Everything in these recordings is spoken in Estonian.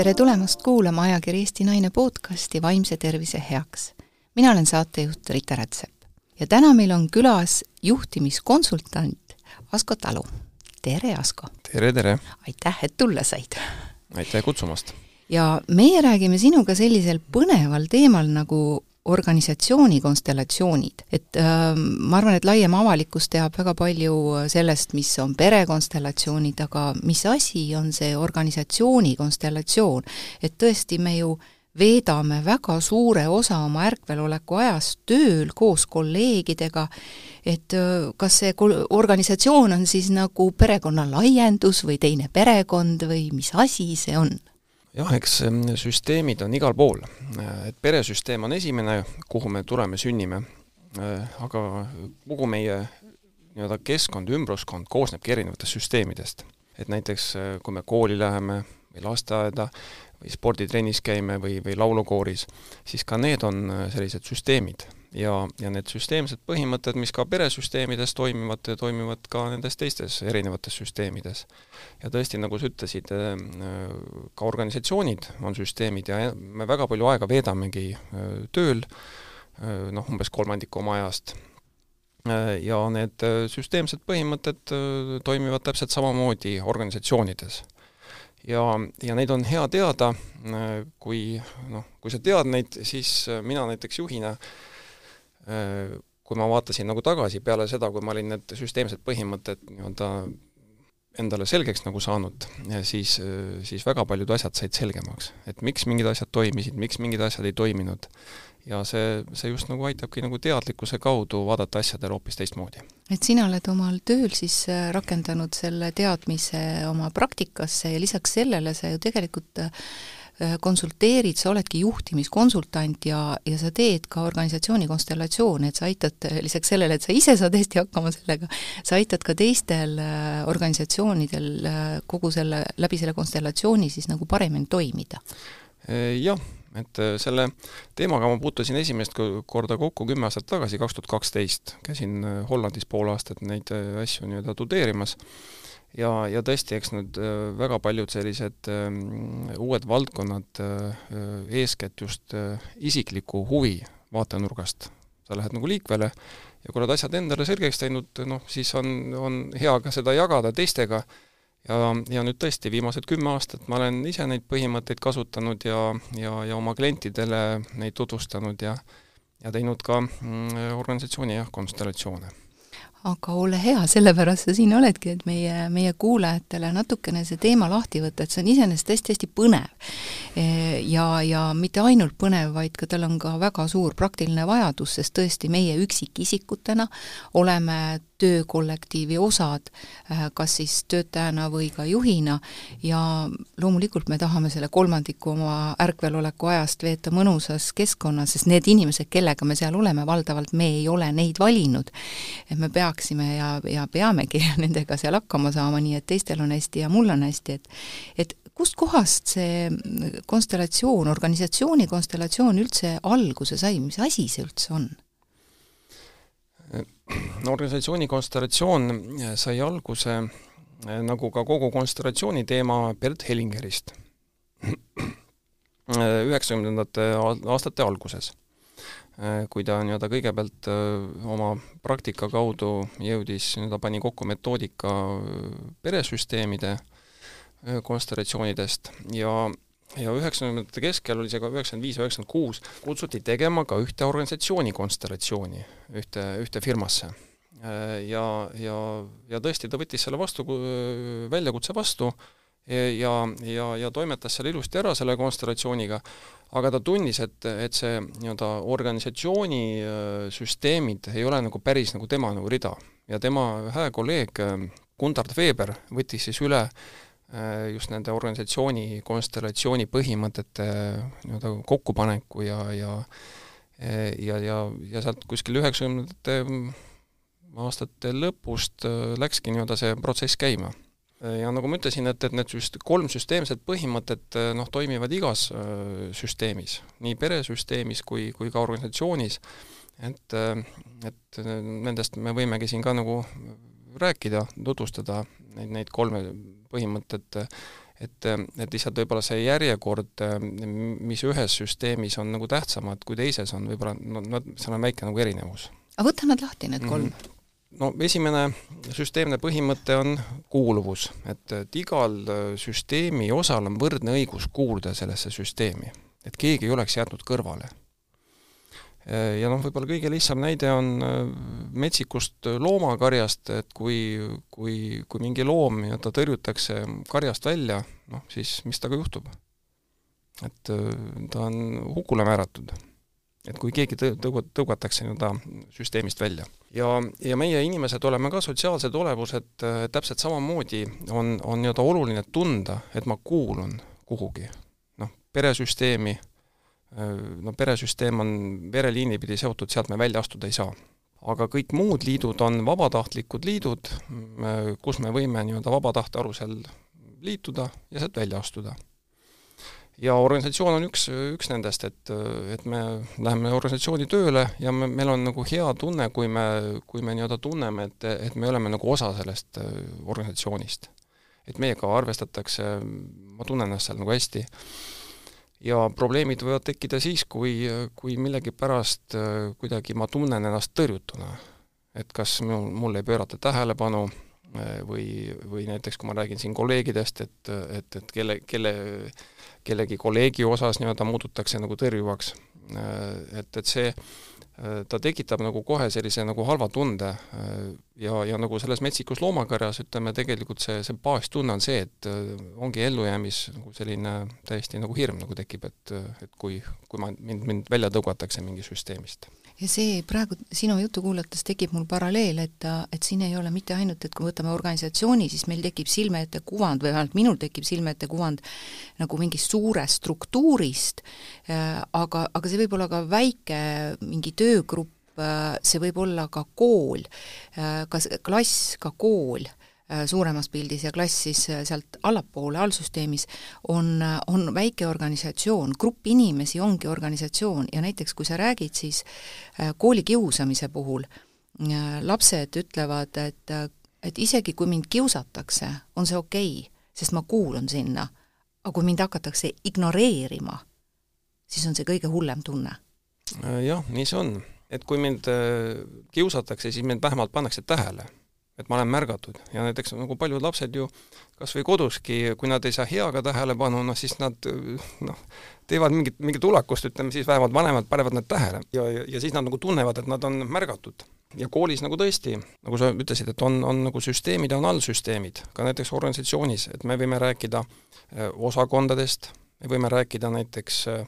tere tulemast kuulama ajakiri Eesti Naine podcasti Vaimse tervise heaks. mina olen saatejuht Rita Rätsep ja täna meil on külas juhtimiskonsultant Asko Talu. tere, Asko! tere, tere! aitäh, et tulla said! aitäh kutsumast! ja meie räägime sinuga sellisel põneval teemal nagu organisatsiooni konstellatsioonid, et äh, ma arvan, et laiem avalikkus teab väga palju sellest, mis on perekonstellatsioonid, aga mis asi on see organisatsiooni konstellatsioon, et tõesti, me ju veedame väga suure osa oma ärkveloleku ajast tööl koos kolleegidega, et äh, kas see organisatsioon on siis nagu perekonna laiendus või teine perekond või mis asi see on? Jah, eks süsteemid on igal pool. et peresüsteem on esimene, kuhu me tuleme, sünnime, aga kogu meie nii-öelda keskkond, ümbruskond koosnebki erinevatest süsteemidest. et näiteks kui me kooli läheme või lasteaeda või sporditrennis käime või, või laulukooris, siis ka need on sellised süsteemid ja, ja need süsteemsed põhimõtted, mis ka peresüsteemides toimivad, toimivad ka nendes teistes erinevates süsteemides. ja tõesti, nagu sa ütlesid, äh, ka organisatsioonid on süsteemid ja me väga palju aega veedamegi äh, tööl, äh, noh, umbes kolmandiku oma ajast, ja need süsteemsed põhimõtted toimivad täpselt samamoodi organisatsioonides ja, ja neid on hea teada, kui noh, kui sa tead neid, siis mina näiteks juhina äh, kui ma vaatasin nagu tagasi peale seda, kui ma olin need süsteemsed põhimõtted nii-öelda endale selgeks nagu saanud, siis, siis väga paljud asjad said selgemaks. et miks mingid asjad toimisid, miks mingid asjad ei toiminud. ja see, see just nagu aitabki nagu teadlikkuse kaudu vaadata asjadele hoopis teistmoodi. et sina oled omal tööl siis äh, rakendanud selle teadmise oma praktikasse ja lisaks sellele sa ju tegelikult Äh, konsulteerid, sa oledki juhtimiskonsultant ja, ja sa teed ka organisatsiooni konstellatsioone, et sa aitad, äh, lisaks sellele, et sa ise saad hästi hakkama sellega, sa aitad ka teistel äh, organisatsioonidel kogu selle, läbi selle konstellatsiooni siis nagu paremini toimida. Jah, et selle teemaga ma puutusin esimest korda kokku kümme aastat tagasi, kaks tuhat kaksteist, käisin Hollandis pool aastat neid asju nii-öelda tudeerimas ja, ja tõesti, eks need äh, väga paljud sellised ähm, uued valdkonnad, äh, eeskätt just äh, isikliku huvi vaatenurgast, sa lähed nagu liikvele ja kui oled asjad endale selgeks teinud, noh, siis on, on hea ka seda jagada teistega. Ja, ja nüüd tõesti, viimased kümme aastat ma olen ise neid põhimõtteid kasutanud ja, ja, ja oma klientidele neid tutvustanud ja ja teinud ka mm, organisatsiooni jah, konstellatsioone aga ole hea, sellepärast sa siin oledki, et meie, meie kuulajatele natukene see teema lahti võtta, et see on iseenesest hästi-hästi põnev. E, ja, ja mitte ainult põnev, vaid ka tal on ka väga suur praktiline vajadus, sest tõesti meie üksikisikutena oleme töökollektiivi osad, äh, kas siis töötajana või ka juhina, ja loomulikult me tahame selle kolmandiku oma ärkveloleku ajast veeta mõnusas keskkonnas, sest need inimesed, kellega me seal oleme, valdavalt me ei ole neid valinud. et me peaksime ja, ja peamegi nendega seal hakkama saama, nii et teistel on hästi ja mul on hästi, et et kustkohast see konstellatsioon, organisatsiooni konstellatsioon üldse alguse sai, mis asi see üldse on? Organisatsiooni konstellatsioon sai alguse eh, nagu ka kogu konstellatsiooni teema Bert Hellingerist üheksakümnendate aastate alguses, eh, kui ta nii-öelda kõigepealt eh, oma praktika kaudu jõudis, nii-öelda pani kokku metoodika peresüsteemide konstellatsioonidest ja ja üheksakümnendate keskel oli see ka üheksakümmend viis, üheksakümmend kuus, kutsuti tegema ka ühte organisatsiooni konstellatsiooni ühte, ühte firmasse. Ja, ja, ja tõesti, ta võttis selle vastu, väljakutse vastu ja, ja, ja toimetas selle ilusti ära, selle konstellatsiooniga, aga ta tundis, et, et see nii-öelda organisatsiooni süsteemid ei ole nagu päris nagu tema nagu rida. ja tema hää kolleeg Gundard Weber võttis siis üle Äh, just nende organisatsiooni konstellatsiooni põhimõtete nii-öelda kokkupaneku ja, ja ja, ja, ja sealt kuskil üheksakümnendate aastate lõpust äh, läkski nii-öelda see protsess käima. ja nagu ma ütlesin, et, et need süst-, kolm süsteemset põhimõtet äh, noh, toimivad igas süsteemis, nii peresüsteemis kui, kui ka organisatsioonis, et, et nendest me võimegi siin ka nagu rääkida, tutvustada neid, neid kolme põhimõtet, et, et lihtsalt võib-olla see järjekord, mis ühes süsteemis on nagu tähtsamad kui teises, on võib-olla, no, no seal on väike nagu erinevus. aga võta nad lahti, need kolm mm. -hmm no esimene süsteemne põhimõte on kuuluvus, et, et igal süsteemi osal on võrdne õigus kuuluda sellesse süsteemi. et keegi ei oleks jäetud kõrvale ja noh, võib-olla kõige lihtsam näide on äh, metsikust loomakarjast, et kui, kui, kui mingi loom ja ta tõrjutakse karjast välja, noh siis mis temaga juhtub? et äh, ta on hukule määratud. et kui keegi tõ-, tõu-, tõugatakse nii-öelda süsteemist välja. ja, ja meie inimesed oleme ka sotsiaalsed olevused, äh, täpselt samamoodi on, on nii-öelda oluline tunda, et ma kuulun kuhugi. noh, peresüsteemi no peresüsteem on vereliini pidi seotud, sealt me välja astuda ei saa. aga kõik muud liidud on vabatahtlikud liidud, kus me võime nii-öelda vaba tahte alusel liituda ja sealt välja astuda. ja organisatsioon on üks, üks nendest, et, et me läheme organisatsiooni tööle ja me, meil on nagu hea tunne, kui me, kui me nii-öelda tunneme, et, et me oleme nagu osa sellest organisatsioonist. et meiega arvestatakse, ma tunnen ennast seal nagu hästi ja probleemid võivad tekkida siis, kui, kui millegipärast äh, kuidagi ma tunnen ennast tõrjutuna. et kas mul, mulle ei pöörata tähelepanu äh, või, või näiteks kui ma räägin siin kolleegidest, et, et, et kelle, kelle, kellegi kolleegi osas nii-öelda muututakse nagu tõrjuvaks, äh, et, et see ta tekitab nagu kohe sellise nagu halva tunde ja, ja nagu selles metsikus loomakarjas, ütleme tegelikult see, see baastunne on see, et ongi ellujäämis nagu selline täiesti nagu hirm nagu tekib, et, et kui, kui ma, mind, mind välja tõugatakse mingi süsteemist ja see praegu sinu juttu kuulates tekib mul paralleel, et, et siin ei ole mitte ainult, et kui võtame organisatsiooni, siis meil tekib silme ette kuvand või vähemalt minul tekib silme ette kuvand nagu mingist suurest struktuurist, äh, aga, aga see võib olla ka väike mingi töögrupp, äh, see võib olla ka kool, äh, kas klass, ka kool suuremas pildis ja klass siis äh, sealt allapoole, allsüsteemis, on, äh, on väike organisatsioon, grupp inimesi ongi organisatsioon ja näiteks kui sa räägid siis koolikiusamise puhul, lapsed ütlevad, et, et isegi kui mind kiusatakse, on see okei okay,, sest ma kuulun sinna. aga kui mind hakatakse ignoreerima, siis on see kõige hullem tunne. jah, nii see on. et kui mind kiusatakse, siis mind vähemalt pannakse tähele et ma olen märgatud. Ja näiteks nagu paljud lapsed ju kas või koduski, kui nad ei saa heaga tähelepanu, noh siis nad noh, teevad mingit, mingit ulakust, ütleme siis vähemalt vanemad panevad need tähele. Ja, ja, ja siis nad nagu tunnevad, et nad on märgatud. ja koolis nagu tõesti, nagu sa ütlesid, et on, on nagu süsteemid ja on allsüsteemid, ka näiteks organisatsioonis, et me võime rääkida eh, osakondadest, me võime rääkida näiteks äh,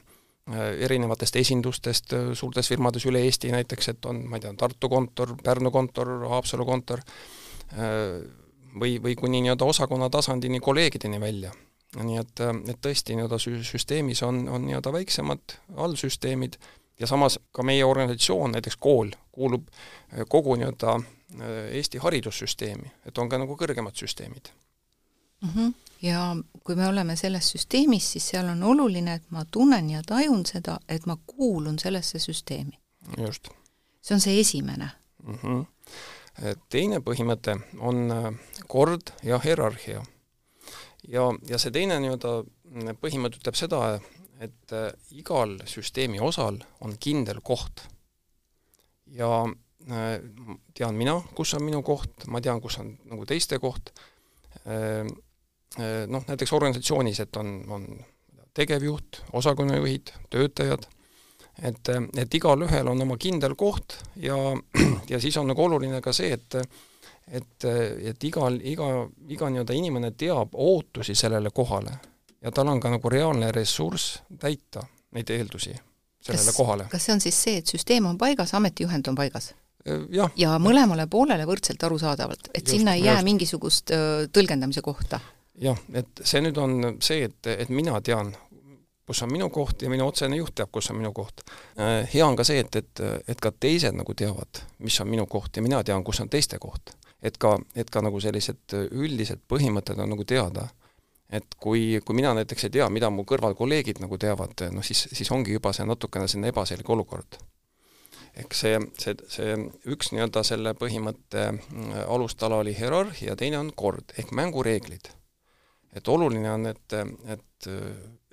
erinevatest esindustest suurtes firmades üle Eesti näiteks, et on, ma ei tea, Tartu kontor, Pärnu kontor, Haapsalu kontor, või, või kuni nii-öelda osakonna tasandini kolleegideni välja. nii et, et tõesti nii-öelda süsteemis on, on nii-öelda väiksemad allsüsteemid ja samas ka meie organisatsioon, näiteks kool, kuulub kogu nii-öelda Eesti haridussüsteemi, et on ka nagu kõrgemad süsteemid mm. -hmm. ja kui me oleme selles süsteemis, siis seal on oluline, et ma tunnen ja tajun seda, et ma kuulun sellesse süsteemi. just. see on see esimene mm. -hmm teine põhimõte on äh, kord ja hierarhia. ja, ja see teine nii-öelda mm, põhimõte ütleb seda, et äh, igal süsteemi osal on kindel koht. ja äh, tean mina, kus on minu koht, ma tean, kus on nagu teiste koht, noh, näiteks organisatsioonis, et on, on tegevjuht, osakonnajuhid, töötajad et, et igalühel on oma kindel koht ja, ja siis on nagu oluline ka see, et et, et igal, iga, iga nii-öelda inimene teab ootusi sellele kohale ja tal on ka nagu reaalne ressurss täita neid eeldusi sellele kas, kohale. kas see on siis see, et süsteem on paigas, ametijuhend on paigas? ja, ja mõlemale poolele võrdselt arusaadavalt, et just, sinna ei jää just. mingisugust tõlgendamise kohta? jah, et see nüüd on see, et, et mina tean, kus on minu koht ja minu otsene juht teab, kus on minu koht. Äh, hea on ka see, et, et, et ka teised nagu teavad, mis on minu koht ja mina tean, kus on teiste koht. et ka, et ka nagu sellised üldised põhimõtted on nagu teada. et kui, kui mina näiteks ei tea, mida mu kõrval kolleegid nagu teavad, noh siis, siis ongi juba see natukene selline ebaselge olukord. ehk see, see, see üks nii-öelda selle põhimõtte alustala oli hierarhia, teine on kord ehk mängureeglid et oluline on, et, et,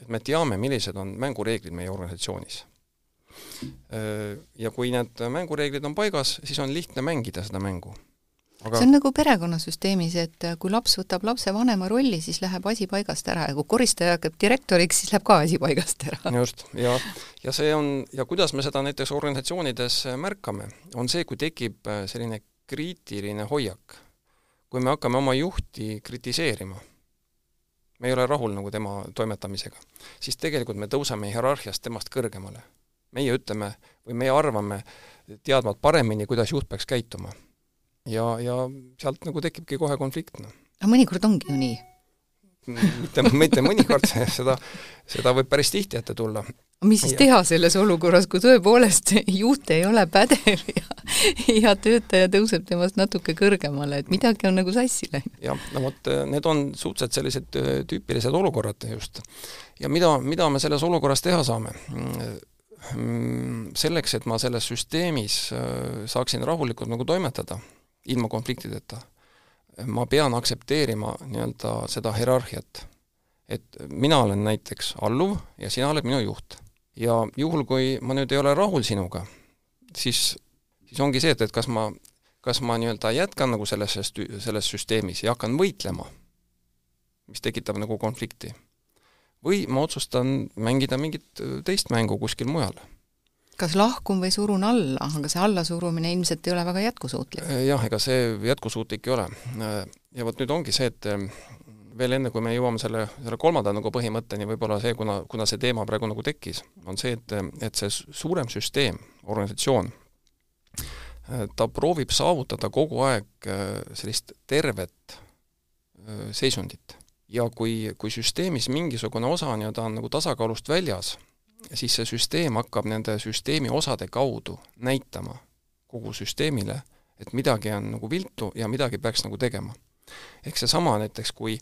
et me teame, millised on mängureeglid meie organisatsioonis. Ja kui need mängureeglid on paigas, siis on lihtne mängida seda mängu aga see on nagu perekonnasüsteemis, et kui laps võtab lapsevanema rolli, siis läheb asi paigast ära ja kui koristaja hakkab direktoriks, siis läheb ka asi paigast ära. just, ja, ja see on, ja kuidas me seda näiteks organisatsioonides märkame, on see, kui tekib selline kriitiline hoiak. kui me hakkame oma juhti kritiseerima, me ei ole rahul nagu tema toimetamisega, siis tegelikult me tõuseme hierarhiast temast kõrgemale. meie ütleme või meie arvame teadvat paremini, kuidas juht peaks käituma ja, ja sealt nagu tekibki kohe konflikt, noh. aga mõnikord ongi ju nii? mitte, mitte mõnikord, seda, seda võib päris tihti ette tulla. Mis siis ja. teha selles olukorras, kui tõepoolest juht ei ole pädev ja, ja töötaja tõuseb temast natuke kõrgemale, et midagi on nagu sassi läinud? jah, no vot, need on suhteliselt sellised äh, tüüpilised olukorrad just. ja mida, mida me selles olukorras teha saame? Mm, selleks, et ma selles süsteemis äh, saaksin rahulikult nagu toimetada ilma konfliktideta. ma pean aktsepteerima nii-öelda seda hierarhiat. et mina olen näiteks alluv ja sina oled minu juht. Ja juhul, kui ma nüüd ei ole rahul sinuga, siis, siis ongi see, et, et kas ma, kas ma nii-öelda jätkan nagu selles, selles süsteemis ja hakkan võitlema, mis tekitab nagu konflikti. või ma otsustan mängida mingit teist mängu kuskil mujal kas lahkun või surun alla, aga see allasurumine ilmselt ei ole väga jätkusuutlik? Äh, jah, ega see jätkusuutlik ei ole. Äh, ja vot nüüd ongi see, et äh, veel enne, kui me jõuame selle, selle kolmanda nagu põhimõtteni, võib-olla see, kuna, kuna see teema praegu nagu tekkis, on see, et, et see suurem süsteem, organisatsioon, ta proovib saavutada kogu aeg sellist tervet seisundit. ja kui, kui süsteemis mingisugune osa nii-öelda on nagu tasakaalust väljas, siis see süsteem hakkab nende süsteemi osade kaudu näitama kogu süsteemile, et midagi on nagu viltu ja midagi peaks nagu tegema. ehk seesama näiteks, kui,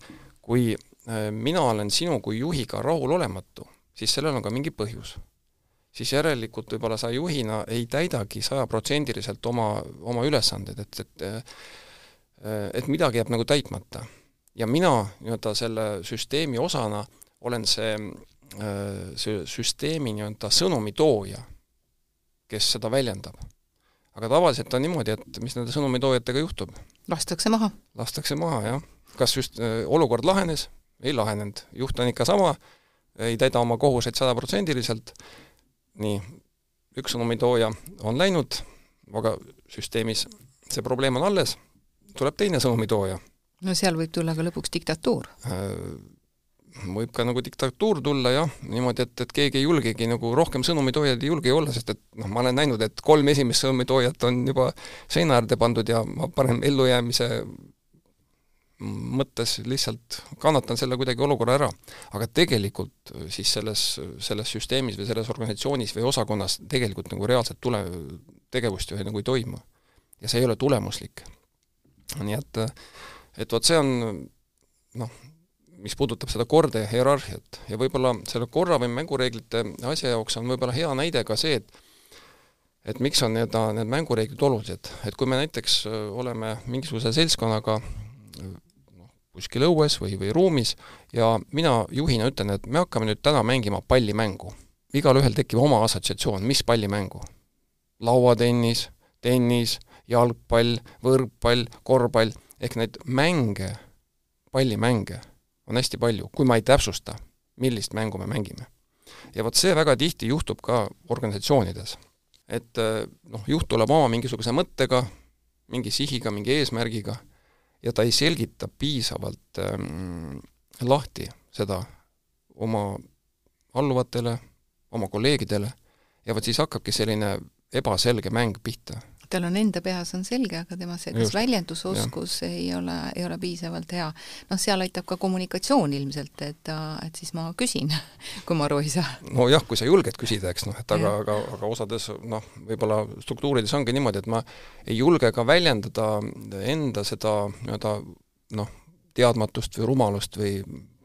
kui äh, mina olen sinu kui juhiga rahulolematu, siis sellel on ka mingi põhjus. siis järelikult võib-olla sa juhina ei täidagi sajaprotsendiliselt oma, oma ülesanded, et, et äh, et midagi jääb nagu täitmata. ja mina nii-öelda selle süsteemi osana olen see Äh, see süsteemi nii-öelda sõnumitooja, kes seda väljendab. aga tavaliselt on niimoodi, et mis nende sõnumitoojatega juhtub? lastakse maha. lastakse maha, jah. Kas just äh, olukord lahenes? ei lahenenud. juht on ikka sama, ei täida oma kohuseid sadaprotsendiliselt, nii, üks sõnumitooja on läinud, aga süsteemis see probleem on alles, tuleb teine sõnumitooja. no seal võib tulla ka lõpuks diktatuur äh, võib ka nagu diktatuur tulla jah, niimoodi, et, et keegi ei julgegi nagu rohkem sõnumitoojad ei julge olla, sest et noh, ma olen näinud, et kolm esimest sõnumitoojat on juba seina äärde pandud ja ma parem ellujäämise mõttes lihtsalt kannatan selle kuidagi olukorra ära. aga tegelikult siis selles, selles süsteemis või selles organisatsioonis või osakonnas tegelikult nagu reaalset tule, tegevust ju nagu ei toimu. ja see ei ole tulemuslik. nii et, et vot see on noh, mis puudutab seda korda ja hierarhiat ja võib-olla selle korra või mängureeglite asja jaoks on võib-olla hea näide ka see, et et miks on need, need mängureeglid olulised, et kui me näiteks äh, oleme mingisuguse seltskonnaga kuskil õues või, või ruumis ja mina juhina ütlen, et me hakkame nüüd täna mängima pallimängu. igalühel tekib oma assotsiatsioon, mis pallimängu. lauatennis, tennis, jalgpall, võrkpall, korvpall, ehk neid mänge, pallimänge on hästi palju, kui ma ei täpsusta, millist mängu me mängime. ja vot see väga tihti juhtub ka organisatsioonides. et eh, noh, juht tuleb oma mingisuguse mõttega, mingi sihiga, mingi eesmärgiga ja ta ei selgita piisavalt ähm, lahti seda oma alluvatele, oma kolleegidele. Ja vot siis hakkabki selline ebaselge mäng pihta tal on enda peas, on selge, aga tema see, kas väljendusoskus ja. ei ole, ei ole piisavalt hea. noh, seal aitab ka kommunikatsioon ilmselt, et, et siis ma küsin, kui ma aru ei saa. nojah, kui sa julged küsida, eks noh, et aga, aga, aga osades noh, võib-olla struktuurides ongi niimoodi, et ma ei julge ka väljendada enda seda nii-öelda noh, teadmatust või rumalust või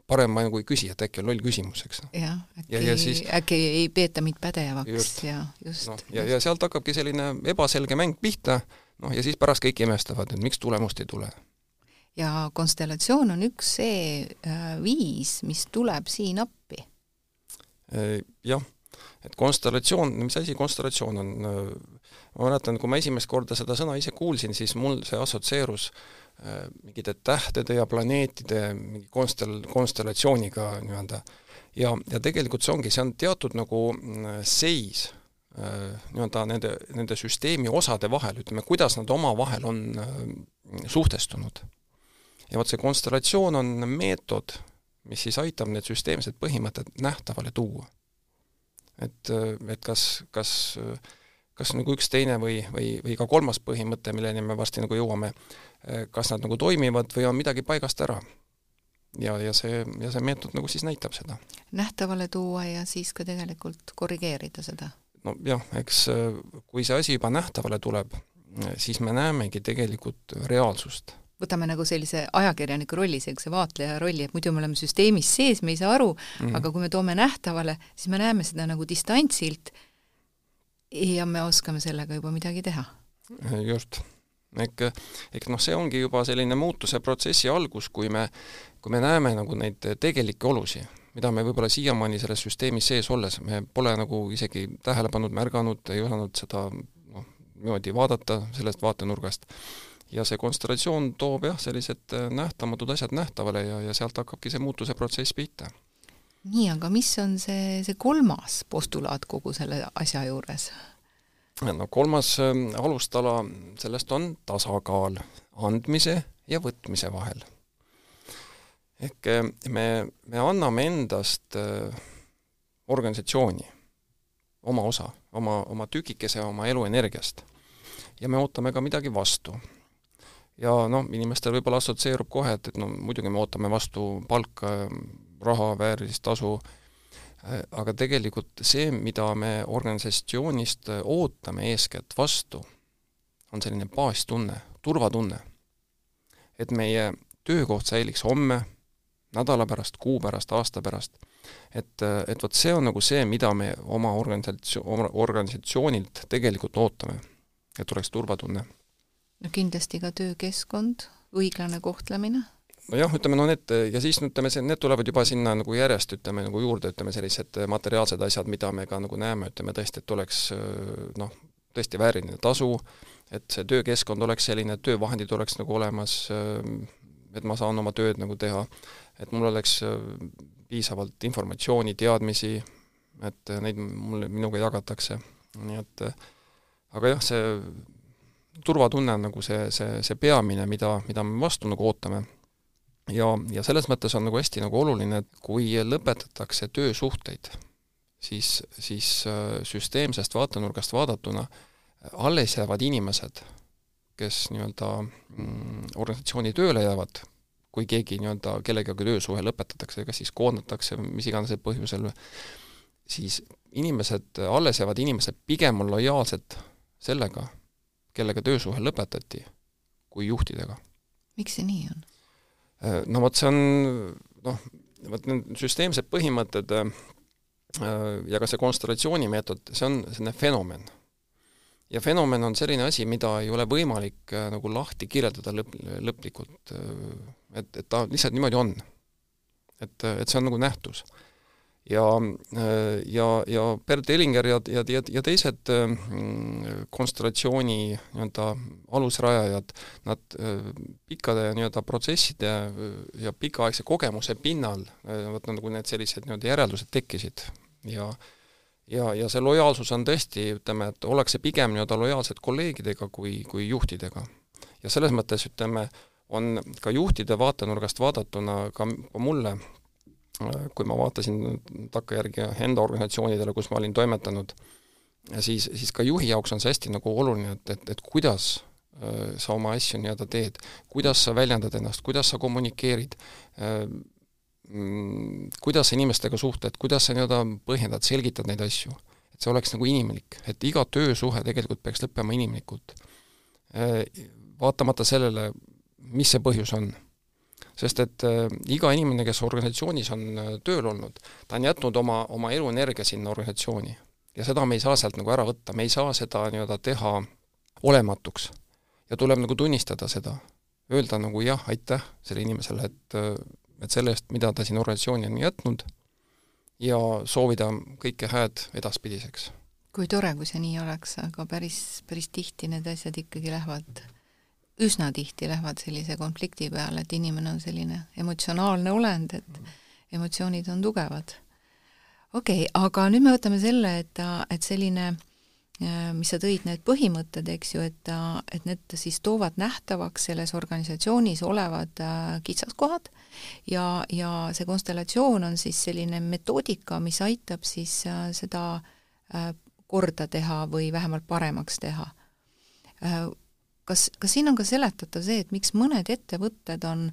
parem ma nagu ei küsi, et äkki on loll küsimus, eks. jah, äkki, ja, ja siis, äkki ei peeta mind pädevaks just, ja just no,. ja, ja sealt hakkabki selline ebaselge mäng pihta, noh ja siis pärast kõik imestavad, et miks tulemust ei tule. ja konstellatsioon on üks see äh, viis, mis tuleb siin appi. Jah, et konstellatsioon, mis asi konstellatsioon on, ma mäletan, kui ma esimest korda seda sõna ise kuulsin, siis mul see assotsieerus mingite tähtede ja planeetide mingi konstel-, konstellatsiooniga nii-öelda. Ja, ja tegelikult see ongi, see on teatud nagu mm, seis nii-öelda nende, nende süsteemi osade vahel, ütleme, kuidas nad omavahel on suhtestunud. Ja vot see konstellatsioon on meetod, mis siis aitab need süsteemsed põhimõtted nähtavale tuua. et, et kas, kas, kas nagu üks teine või, või, või ka kolmas põhimõte, milleni me varsti nagu jõuame, kas nad nagu toimivad või on midagi paigast ära. ja, ja see, ja see meetod nagu siis näitab seda. nähtavale tuua ja siis ka tegelikult korrigeerida seda? nojah, eks kui see asi juba nähtavale tuleb, siis me näemegi tegelikult reaalsust võtame nagu sellise ajakirjaniku rolli, sellise vaatleja rolli, et muidu me oleme süsteemis sees, me ei saa aru mm, -hmm. aga kui me toome nähtavale, siis me näeme seda nagu distantsilt ja me oskame sellega juba midagi teha. just. Ehk, ehk noh, see ongi juba selline muutuse protsessi algus, kui me, kui me näeme nagu neid tegelikke olusid, mida me võib-olla siiamaani selles süsteemis sees olles, me pole nagu isegi tähele pannud, märganud, ei osanud seda noh, niimoodi vaadata sellest vaatenurgast ja see konstellatsioon toob jah, sellised äh, nähtamatud asjad nähtavale ja, ja sealt hakkabki see muutuse protsess pihta. nii, aga mis on see, see kolmas postulaat kogu selle asja juures? No kolmas äh, alustala, sellest on tasakaal andmise ja võtmise vahel. ehk äh, me, me anname endast äh, organisatsiooni oma osa, oma, oma tükikese oma eluenergiast ja me ootame ka midagi vastu ja noh, inimestel võib-olla assotsieerub kohe, et, et no muidugi me ootame vastu palka, raha, väärilist tasu, aga tegelikult see, mida me organisatsioonist ootame eeskätt vastu, on selline baastunne, turvatunne. et meie töökoht säiliks homme, nädala pärast, kuu pärast, aasta pärast. et, et vot see on nagu see, mida me oma organisatsioon, organisatsioonilt tegelikult ootame, et oleks turvatunne no kindlasti ka töökeskkond, õiglane kohtlemine nojah, ütleme no need ja siis ütleme, see, need tulevad juba sinna nagu järjest, ütleme nagu juurde, ütleme sellised materiaalsed asjad, mida me ka nagu näeme, ütleme tõesti, et oleks noh, tõesti vääriline tasu, et see töökeskkond oleks selline, et töövahendid oleks nagu olemas, et ma saan oma tööd nagu teha, et mul oleks piisavalt informatsiooni, teadmisi, et neid mulle, minuga jagatakse, nii et aga jah, see turvatunne on nagu see, see, see peamine, mida, mida me vastu nagu ootame. Ja, ja selles mõttes on nagu hästi nagu oluline, et kui lõpetatakse töösuhteid, siis, siis äh, süsteemsest vaatenurgast vaadatuna alles jäävad inimesed, kes nii-öelda mm, organisatsiooni tööle jäävad, kui keegi nii-öelda kellegagi töösuhe lõpetatakse, kas siis koondatakse, mis iganes põhjusel, siis inimesed, alles jäävad inimesed pigem on lojaalsed sellega, kellega töösuhe lõpetati, kui juhtidega. miks see nii on? Äh, no vot, see on noh, vot need süsteemsed põhimõtted äh, ja ka see konstellatsiooni meetod, see on selline fenomen. ja fenomen on selline asi, mida ei ole võimalik äh, nagu lahti kirjeldada lõp-, lõplikult, et, et ta lihtsalt niimoodi on. et, et see on nagu nähtus ja, ja, ja Bert Ellinger ja, ja, ja, ja teised mm, konstellatsiooni nii-öelda alusrajajad, nad pikkade nii-öelda protsesside ja pikaaegse kogemuse pinnal, vot nagu need sellised nii-öelda järeldused tekkisid ja ja, ja see lojaalsus on tõesti, ütleme, et ollakse pigem nii-öelda lojaalsed kolleegidega kui, kui juhtidega. ja selles mõttes, ütleme, on ka juhtide vaatenurgast vaadatuna ka mulle kui ma vaatasin takkajärgi enda organisatsioonidele, kus ma olin toimetanud, siis, siis ka juhi jaoks on see hästi nagu oluline, et, et, et kuidas äh, sa oma asju nii-öelda teed, kuidas sa väljendad ennast, kuidas sa kommunikeerid, äh, mm, kuidas sa inimestega suhtled, kuidas sa nii-öelda põhjendad, selgitad neid asju. et see oleks nagu inimlik, et iga töösuhe tegelikult peaks lõppema inimlikult. Äh, vaatamata sellele, mis see põhjus on sest et äh, iga inimene, kes organisatsioonis on äh, tööl olnud, ta on jätnud oma, oma eluenergia sinna organisatsiooni. ja seda me ei saa sealt nagu ära võtta, me ei saa seda nii-öelda teha olematuks. ja tuleb nagu tunnistada seda. öelda nagu jah, aitäh sellele inimesele, et, et selle eest, mida ta siin organisatsiooni on jätnud, ja soovida kõike hääd edaspidiseks. kui tore, kui see nii oleks, aga päris, päris tihti need asjad ikkagi lähevad, üsna tihti lähevad sellise konflikti peale, et inimene on selline emotsionaalne olend, et mm. emotsioonid on tugevad. okei okay,, aga nüüd me võtame selle, et, et selline äh, mis sa tõid, need põhimõtted, eks ju, et, et need siis toovad nähtavaks selles organisatsioonis olevad äh, kitsaskohad ja, ja see konstellatsioon on siis selline metoodika, mis aitab siis äh, seda korda teha või vähemalt paremaks teha. Kas, kas siin on ka seletatav see, et miks mõned ettevõtted on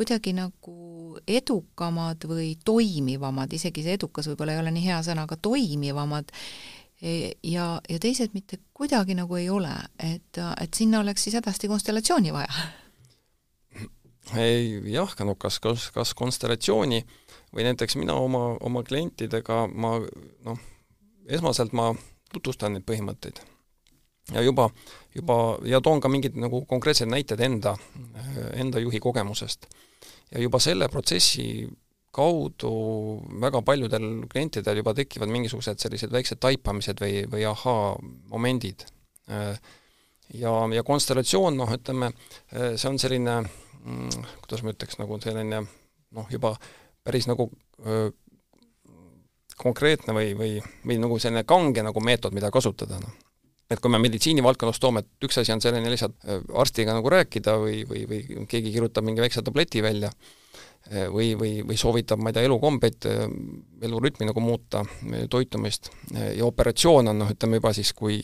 kuidagi nagu edukamad või toimivamad, isegi see edukas võib-olla ei ole nii hea sõna, aga toimivamad E, ja, ja teised mitte kuidagi nagu ei ole, et, et sinna oleks siis hädasti konstellatsiooni vaja. ei jah, no kas, kas, kas konstellatsiooni või näiteks mina oma, oma klientidega ma noh, esmaselt ma tutvustan neid põhimõtteid. Ja juba, juba, ja toon ka mingid nagu konkreetsed näited enda, enda juhi kogemusest. ja juba selle protsessi kaudu väga paljudel klientidel juba tekivad mingisugused sellised väiksed taipamised või, või ahaa-momendid. Ja, ja konstellatsioon, noh, ütleme, see on selline, mm, kuidas ma ütleks, nagu selline noh, juba päris nagu öö, konkreetne või, või, või nagu selline kange nagu meetod, mida kasutada, noh et kui me meditsiinivaldkonnas toome, et üks asi on selline lihtsalt arstiga nagu rääkida või, või, või keegi kirjutab mingi väikse tableti välja, Eh, või, või, või soovitab, ma ei tea, elukombeid, eh, elurütmi nagu muuta, toitumist, ja operatsioon on noh, ütleme juba siis, kui,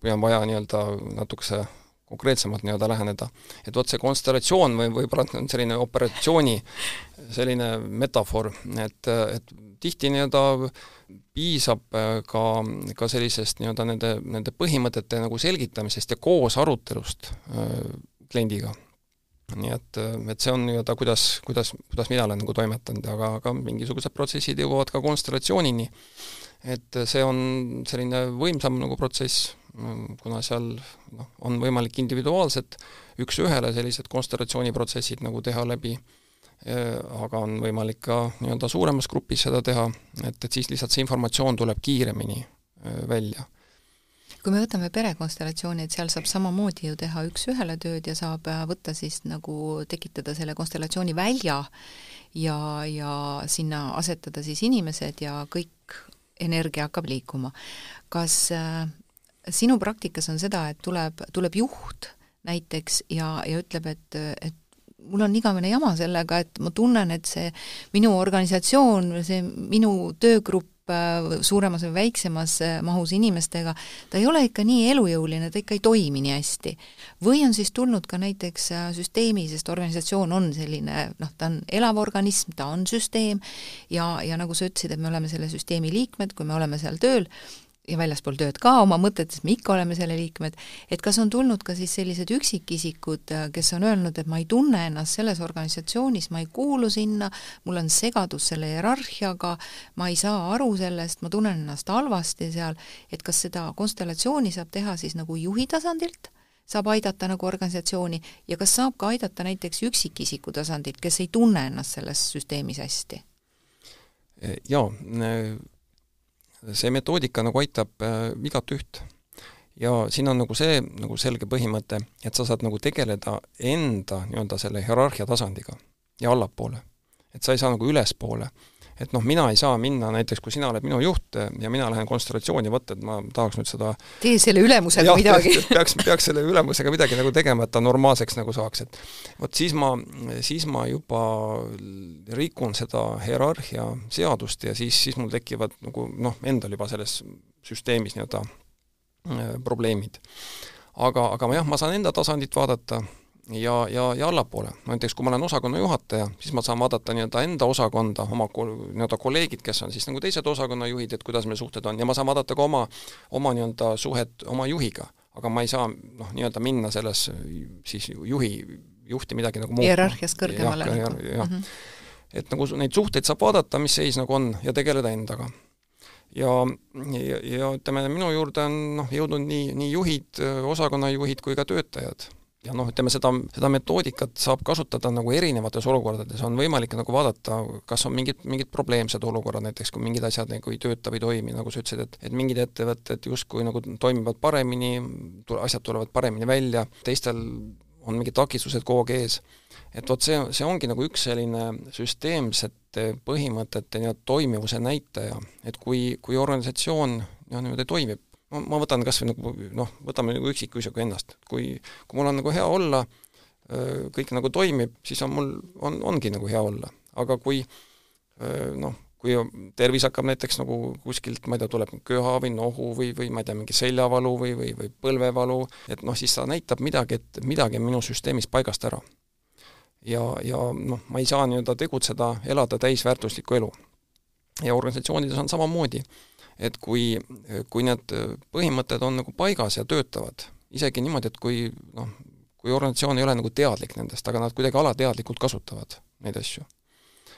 kui on vaja nii-öelda natukese konkreetsemalt nii-öelda läheneda. et vot see konstellatsioon või võib-olla on selline operatsiooni selline metafoor, et, et tihti nii-öelda piisab ka, ka sellisest nii-öelda nende, nende põhimõtete nagu selgitamisest ja koos arutelust äh, kliendiga nii et, et see on nii-öelda, kuidas, kuidas, kuidas mina olen nagu toimetanud, aga, aga mingisugused protsessid jõuavad ka konstellatsioonini. et see on selline võimsam nagu protsess, kuna seal noh, on võimalik individuaalselt üks-ühele sellised konstellatsiooniprotsessid nagu teha läbi, aga on võimalik ka nii-öelda suuremas grupis seda teha, et, et siis lihtsalt see informatsioon tuleb kiiremini välja kui me võtame perekonstellatsiooni, et seal saab samamoodi ju teha üks-ühele tööd ja saab äh, võtta siis nagu tekitada selle konstellatsiooni välja ja, ja sinna asetada siis inimesed ja kõik energia hakkab liikuma. kas äh, sinu praktikas on seda, et tuleb, tuleb juht näiteks ja, ja ütleb, et, et mul on igavene jama sellega, et ma tunnen, et see minu organisatsioon, see minu töögrupp Äh, suuremas või väiksemas äh, mahus inimestega, ta ei ole ikka nii elujõuline, ta ikka ei toimi nii hästi. või on siis tulnud ka näiteks äh, süsteemi, sest organisatsioon on selline noh, ta on elav organism, ta on süsteem ja, ja nagu sa ütlesid, et me oleme selle süsteemi liikmed, kui me oleme seal tööl, ja väljaspool tööd ka oma mõtetes, me ikka oleme selle liikmed, et kas on tulnud ka siis sellised üksikisikud, kes on öelnud, et ma ei tunne ennast selles organisatsioonis, ma ei kuulu sinna, mul on segadus selle hierarhiaga, ma ei saa aru sellest, ma tunnen ennast halvasti seal, et kas seda konstellatsiooni saab teha siis nagu juhi tasandilt, saab aidata nagu organisatsiooni ja kas saab ka aidata näiteks üksikisiku tasandilt, kes ei tunne ennast selles süsteemis hästi? jaa, see metoodika nagu aitab äh, igatüht. ja siin on nagu see nagu selge põhimõte, et sa saad nagu tegeleda enda nii-öelda selle hierarhia tasandiga ja allapoole. et sa ei saa nagu ülespoole et noh, mina ei saa minna näiteks, kui sina oled minu juht ja mina lähen konstellatsiooni, vot et ma tahaks nüüd seda tee selle ülemusega jah, midagi. peaks, peaks selle ülemusega midagi nagu tegema, et ta normaalseks nagu saaks, et vot siis ma, siis ma juba rikun seda hierarhia seadust ja siis, siis mul tekivad nagu noh, endal juba selles süsteemis nii-öelda äh, probleemid. aga, aga ma jah, ma saan enda tasandit vaadata ja, ja, ja allapoole. näiteks kui ma olen osakonna juhataja, siis ma saan vaadata nii-öelda enda osakonda, oma nii-öelda kolleegid, kes on siis nagu teised osakonnajuhid, et kuidas meil suhted on, ja ma saan vaadata ka oma, oma nii-öelda suhet oma juhiga. aga ma ei saa noh, nii-öelda minna selles siis juhi, juhti midagi nagu muutma. hierarhias kõrgemale. jah, jah, jah. Mm -hmm. et nagu neid suhteid saab vaadata, mis seis nagu on, ja tegeleda endaga ja, ja, ja ütleme, minu juurde on noh, jõudnud nii, nii juhid, osakonnajuhid kui ka töötajad ja noh, ütleme seda, seda metoodikat saab kasutada nagu erinevates olukordades, on võimalik nagu vaadata, kas on mingid, mingid probleemsed olukorrad, näiteks kui mingid asjad nagu ei tööta või toimi, nagu sa ütlesid, et et mingid ettevõtted justkui nagu toimivad paremini, asjad tulevad paremini välja, teistel on mingid takistused kogu aeg ees. et vot see, see ongi nagu üks selline süsteemsete põhimõtete nii-öelda toimivuse näitaja, et kui, kui organisatsioon noh, niimoodi toimib, ma, ma võtan kas või nagu noh, võtame nagu üksikisiku ennast, kui, kui mul on nagu hea olla, kõik nagu toimib, siis on mul, on, ongi nagu hea olla. aga kui noh, kui tervis hakkab näiteks nagu kuskilt, ma ei tea, tuleb köha või nohu või, või ma ei tea, mingi seljavalu või, või, või põlvevalu, et noh, siis ta näitab midagi, et midagi on minu süsteemis paigast ära. ja, ja noh, ma ei saa nii-öelda tegutseda, elada täisväärtuslikku elu. ja organisatsioonides on samamoodi et kui, kui need põhimõtted on nagu paigas ja töötavad, isegi niimoodi, et kui noh, kui organisatsioon ei ole nagu teadlik nendest, aga nad kuidagi alateadlikult kasutavad neid asju.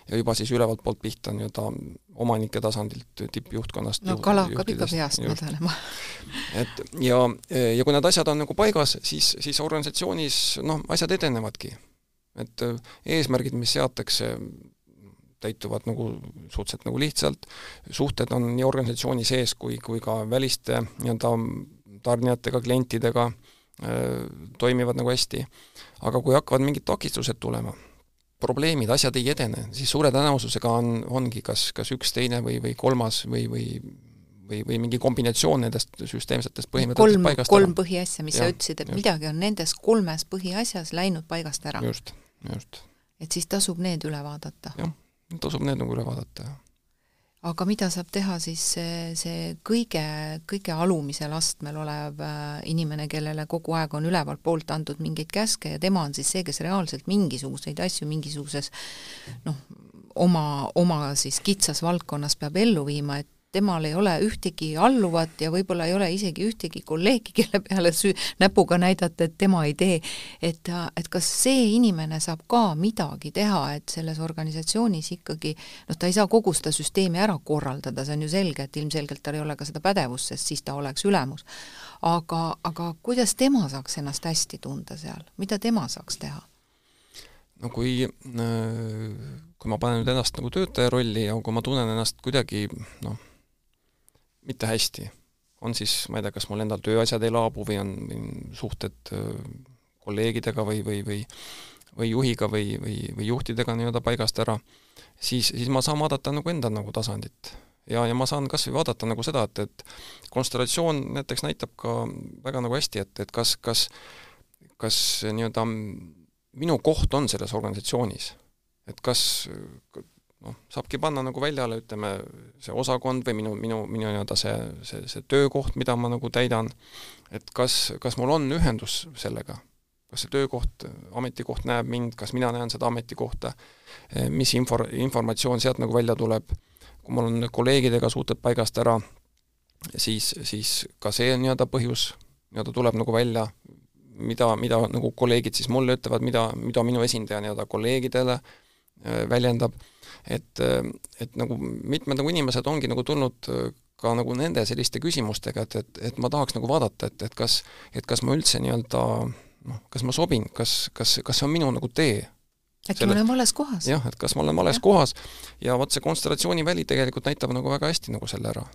ja juba siis ülevalt poolt pihta nii-öelda omanike tasandilt, tippjuhtkonnast no kala hakkab ikka peast mädanema. et ja, ja kui need asjad on nagu paigas, siis, siis organisatsioonis noh, asjad edenevadki. et eesmärgid, mis seatakse, täituvad nagu suhteliselt nagu lihtsalt, suhted on nii organisatsiooni sees kui, kui ka väliste nii-öelda tarnijatega, klientidega äh, toimivad nagu hästi. aga kui hakkavad mingid takistused tulema, probleemid, asjad ei edene, siis suure tõenäosusega on, ongi kas, kas üks, teine või, või kolmas või, või või, või mingi kombinatsioon nendest süsteemsetest põhimõtetest kolm, paigast kolm põhiasja, mis ja, sa ütlesid, et just. midagi on nendes kolmes põhiasjas läinud paigast ära. just, just. et siis tasub need üle vaadata. jah tasub need nagu üle vaadata, jah. Aga mida saab teha siis see, see kõige, kõige alumisel astmel olev äh, inimene, kellele kogu aeg on ülevalt poolt antud mingeid käske ja tema on siis see, kes reaalselt mingisuguseid asju mingisuguses noh, oma, oma siis kitsas valdkonnas peab ellu viima, et temal ei ole ühtegi alluvat ja võib-olla ei ole isegi ühtegi kolleegi, kelle peale süü-, näpuga näidata, et tema ei tee. et, et kas see inimene saab ka midagi teha, et selles organisatsioonis ikkagi noh, ta ei saa kogu seda süsteemi ära korraldada, see on ju selge, et ilmselgelt tal ei ole ka seda pädevust, sest siis ta oleks ülemus. aga, aga kuidas tema saaks ennast hästi tunda seal, mida tema saaks teha? no kui, kui ma panen nüüd ennast nagu töötaja rolli ja kui ma tunnen ennast kuidagi noh, mitte hästi. on siis, ma ei tea, kas mul endal tööasjad ei laabu või on, suhted kolleegidega või, või, või või juhiga või, või, või juhtidega nii-öelda paigast ära, siis, siis ma saan vaadata nagu enda nagu tasandit. ja, ja ma saan kas või vaadata nagu seda, et, et konstellatsioon näiteks näitab ka väga nagu hästi, et, et kas, kas kas nii-öelda minu koht on selles organisatsioonis. et kas noh, saabki panna nagu väljale, ütleme, see osakond või minu, minu, minu nii-öelda see, see, see töökoht, mida ma nagu täidan, et kas, kas mul on ühendus sellega, kas see töökoht, ametikoht näeb mind, kas mina näen seda ametikohta, mis info, informatsioon sealt nagu välja tuleb, kui mul on kolleegidega suhted paigast ära, siis, siis ka see nii-öelda põhjus. Nii-öelda tuleb nagu välja, mida, mida nagu kolleegid siis mulle ütlevad, mida, mida minu esindaja nii-öelda kolleegidele äh, väljendab et, et nagu mitmed nagu inimesed ongi nagu tulnud äh, ka nagu nende selliste küsimustega, et, et, et ma tahaks nagu vaadata, et, et kas, et kas ma üldse nii-öelda noh, kas ma sobin, kas, kas, kas see on minu nagu tee. äkki Selle, ma olen vales kohas? jah, et kas ma olen vales ja. kohas ja vot see konstellatsiooniväli tegelikult näitab nagu väga hästi nagu selle ära.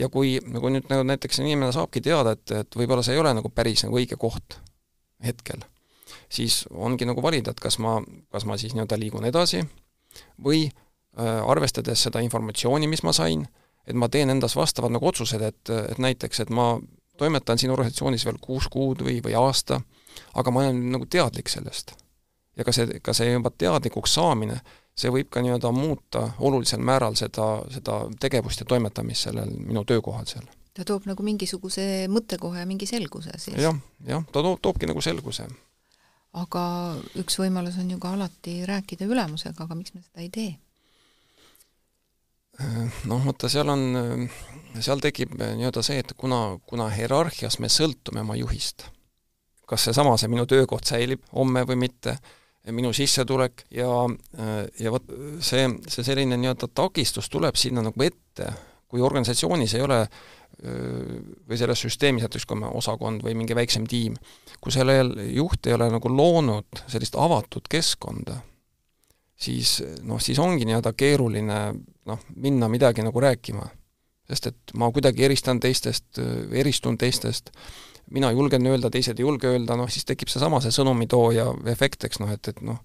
ja kui nagu nüüd nagu näiteks inimene saabki teada, et, et võib-olla see ei ole nagu päris nagu õige koht hetkel, siis ongi nagu valida, et kas ma, kas ma siis nii-öelda liigun edasi või äh, arvestades seda informatsiooni, mis ma sain, et ma teen endas vastavad nagu otsused, et, et näiteks, et ma toimetan siin organisatsioonis veel kuus kuud või, või aasta, aga ma olen nagu teadlik sellest. ja ka see, ka see juba teadlikuks saamine, see võib ka nii-öelda muuta olulisel määral seda, seda tegevust ja toimetamist sellel minu töökohal seal. ta toob nagu mingisuguse mõttekoha ja mingi selguse siis ja,? jah, jah, ta toob, toobki nagu selguse aga üks võimalus on ju ka alati rääkida ülemusega, aga miks me seda ei tee? noh, vaata seal on, seal tekib nii-öelda see, et kuna, kuna hierarhias me sõltume oma juhist, kas seesama, see minu töökoht säilib homme või mitte, minu sissetulek ja, ja vot see, see selline nii-öelda takistus tuleb sinna nagu ette, kui organisatsioonis ei ole või selles süsteemis näiteks, kui me osakond või mingi väiksem tiim, kui sellel juht ei ole nagu loonud sellist avatud keskkonda, siis noh, siis ongi nii-öelda keeruline noh, minna midagi nagu rääkima. sest et ma kuidagi eristan teistest, eristun teistest, mina julgen öelda, teised ei julge öelda, noh siis tekib seesama see sõnumitooja efekt, eks noh, et, et noh,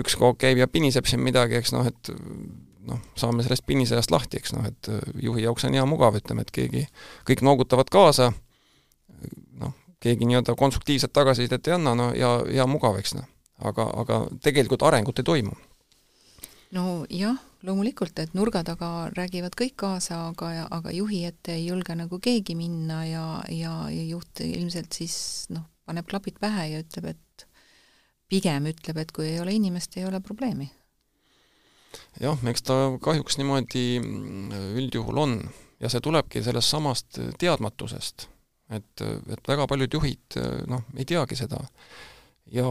üks käib ja piniseb siin midagi, eks noh, et noh, saame sellest pinnisejast lahti, eks noh, et juhi jaoks on hea mugav, ütleme, et keegi, kõik noogutavad kaasa, noh, keegi nii-öelda konstruktiivset tagasisidet ei anna, no ja, ja mugav, eks noh. aga, aga tegelikult arengut ei toimu. nojah, loomulikult, et nurga taga räägivad kõik kaasa, aga, aga juhi ette ei julge nagu keegi minna ja, ja, ja juht ilmselt siis noh, paneb klapid pähe ja ütleb, et pigem ütleb, et kui ei ole inimest, ei ole probleemi. Jah, eks ta kahjuks niimoodi mm, üldjuhul on. Ja see tulebki sellest samast teadmatusest, et, et väga paljud juhid noh, ei teagi seda. Ja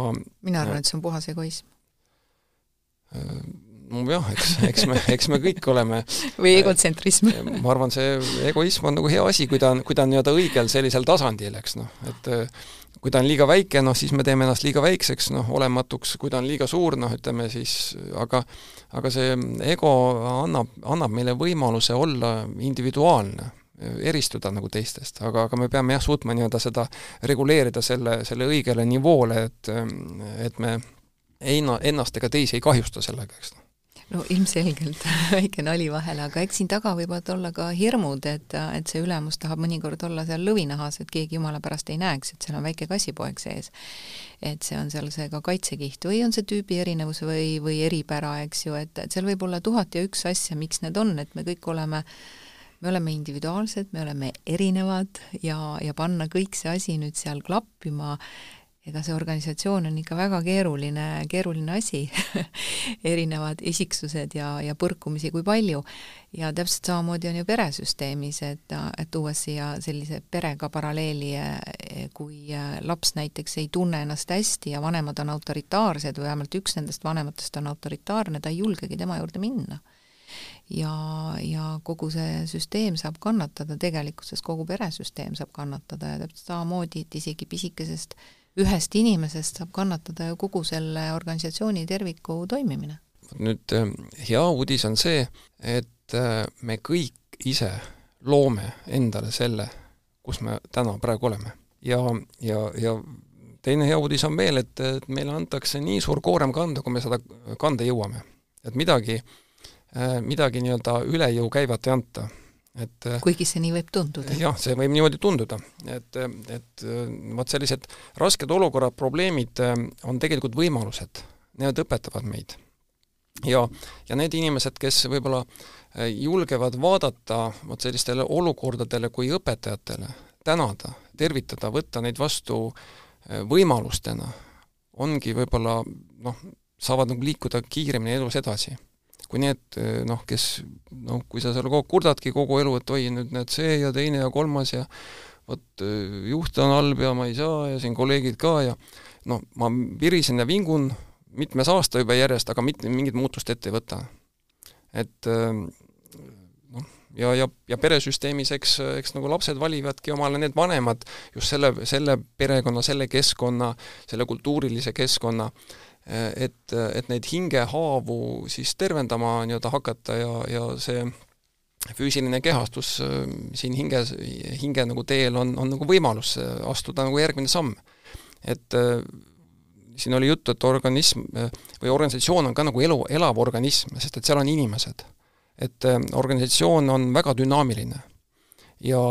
mina arvan, et see on puhas egoism. Nojah, eks, eks me, eks me kõik oleme või egotsentrism ma arvan, see egoism on nagu hea asi, kui ta on, kui ta on nii-öelda õigel sellisel tasandil, eks noh, et kui ta on liiga väike, noh siis me teeme ennast liiga väikseks, noh olematuks, kui ta on liiga suur, noh ütleme siis, aga aga see ego annab, annab meile võimaluse olla individuaalne, eristuda nagu teistest, aga, aga me peame jah, suutma nii-öelda seda reguleerida selle, selle õigele nivoole, et et me enna, ennast ega teisi ei kahjusta sellega, eks. noh no ilmselgelt väike nali vahele, aga eks siin taga võivad olla ka hirmud, et, et see ülemus tahab mõnikord olla seal lõvinahas, et keegi jumala pärast ei näeks, et seal on väike kassipoeg sees. et see on seal see ka kaitsekiht või on see tüübi erinevus või, või eripära, eks ju, et, et seal võib olla tuhat ja üks asja, miks need on, et me kõik oleme me oleme individuaalsed, me oleme erinevad ja, ja panna kõik see asi nüüd seal klappima ega see organisatsioon on ikka väga keeruline, keeruline asi erinevad isiksused ja, ja põrkumisi kui palju. ja täpselt samamoodi on ju peresüsteemis, et, et tuues siia sellise perega paralleeli, kui laps näiteks ei tunne ennast hästi ja vanemad on autoritaarsed või vähemalt üks nendest vanematest on autoritaarne, ta ei julgegi tema juurde minna ja, ja kogu see süsteem saab kannatada, tegelikkuses kogu peresüsteem saab kannatada ja täpselt samamoodi, et isegi pisikesest ühest inimesest saab kannatada ju kogu selle organisatsiooni terviku toimimine. nüüd äh, hea uudis on see, et äh, me kõik ise loome endale selle, kus me täna praegu oleme. ja, ja, ja teine hea uudis on veel, et, et meile antakse nii suur koorem kanda, kui me seda kanda jõuame. et midagi, äh, midagi nii-öelda üle jõu käivat ei anta et äh, kuigi see nii võib tunduda. jah, see võib niimoodi tunduda, et, et äh, vot sellised rasked olukorrad, probleemid äh, on tegelikult võimalused, need õpetavad meid. ja, ja need inimesed, kes võib-olla julgevad vaadata vot sellistele olukordadele kui õpetajatele, tänada, tervitada, võtta neid vastu võimalustena, ongi võib-olla noh, saavad nagu liikuda kiiremini elus edasi kui need eh, noh, kes noh, kui sa seal kogu aeg kurdadki kogu elu, et oi, nüüd näed see ja teine ja kolmas ja vot eh, juht on halb ja ma ei saa ja siin kolleegid ka ja noh, ma virisen ja vingun mitmes aasta juba järjest, aga mitte mingit muutust ette ei võta. et eh, noh, ja, ja, ja peresüsteemis eks, eks nagu lapsed valivadki omale need vanemad just selle, selle perekonna, selle keskkonna, selle kultuurilise keskkonna äh, et, et neid hingehaavu siis tervendama nii-öelda hakata ja, ja see füüsiline kehastus äh, siin hinges, hinge nagu teel on, on nagu võimalus astuda nagu järgmine samm. et siin oli juttu, et organism või organisatsioon on ka nagu elu, elav organism, sest et seal on inimesed. et organisatsioon on väga dünaamiline. ja,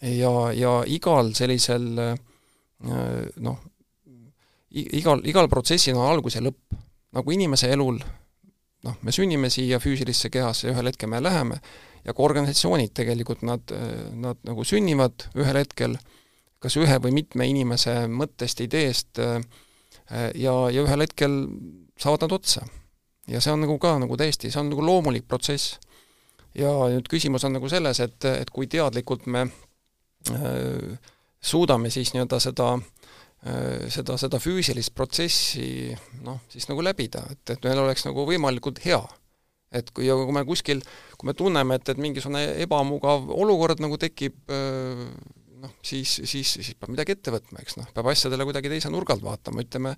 ja, ja igal sellisel noh, igal, igal protsessil on algus ja lõpp. nagu inimese elul, noh, me sünnime siia füüsilisse kehasse ja ühel hetkel me läheme, ja ka organisatsioonid tegelikult, nad, nad nagu sünnivad ühel hetkel kas ühe või mitme inimese mõttest, ideest ja, ja ühel hetkel saavad nad otsa. ja see on nagu ka nagu täiesti, see on nagu loomulik protsess. ja nüüd küsimus on nagu selles, et, et kui teadlikult me äh, suudame siis nii-öelda seda äh, seda, seda füüsilist protsessi noh, siis nagu läbida, et, et meil oleks nagu võimalikult hea. et kui, kui me kuskil, kui me tunneme, et, et mingisugune ebamugav olukord nagu tekib, noh, siis, siis, siis peab midagi ette võtma, eks noh, peab asjadele kuidagi teise nurga alt vaatama, ütleme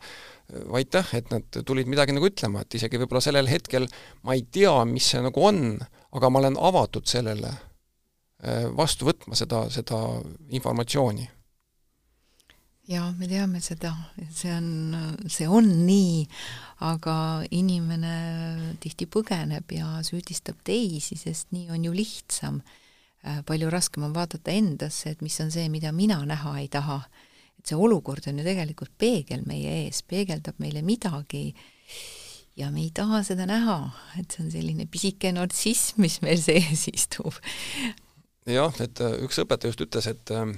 aitäh, et nad tulid midagi nagu ütlema, et isegi võib-olla sellel hetkel ma ei tea, mis see nagu on, aga ma olen avatud sellele vastu võtma seda, seda informatsiooni jaa, me teame seda, see on, see on nii, aga inimene tihti põgeneb ja süüdistab teisi, sest nii on ju lihtsam. Äh, palju raskem on vaadata endasse, et mis on see, mida mina näha ei taha. et see olukord on ju tegelikult peegel meie ees, peegeldab meile midagi ja me ei taha seda näha, et see on selline pisike nartsism, mis meil sees istub. jah, et äh, üks õpetaja just ütles, et, äh,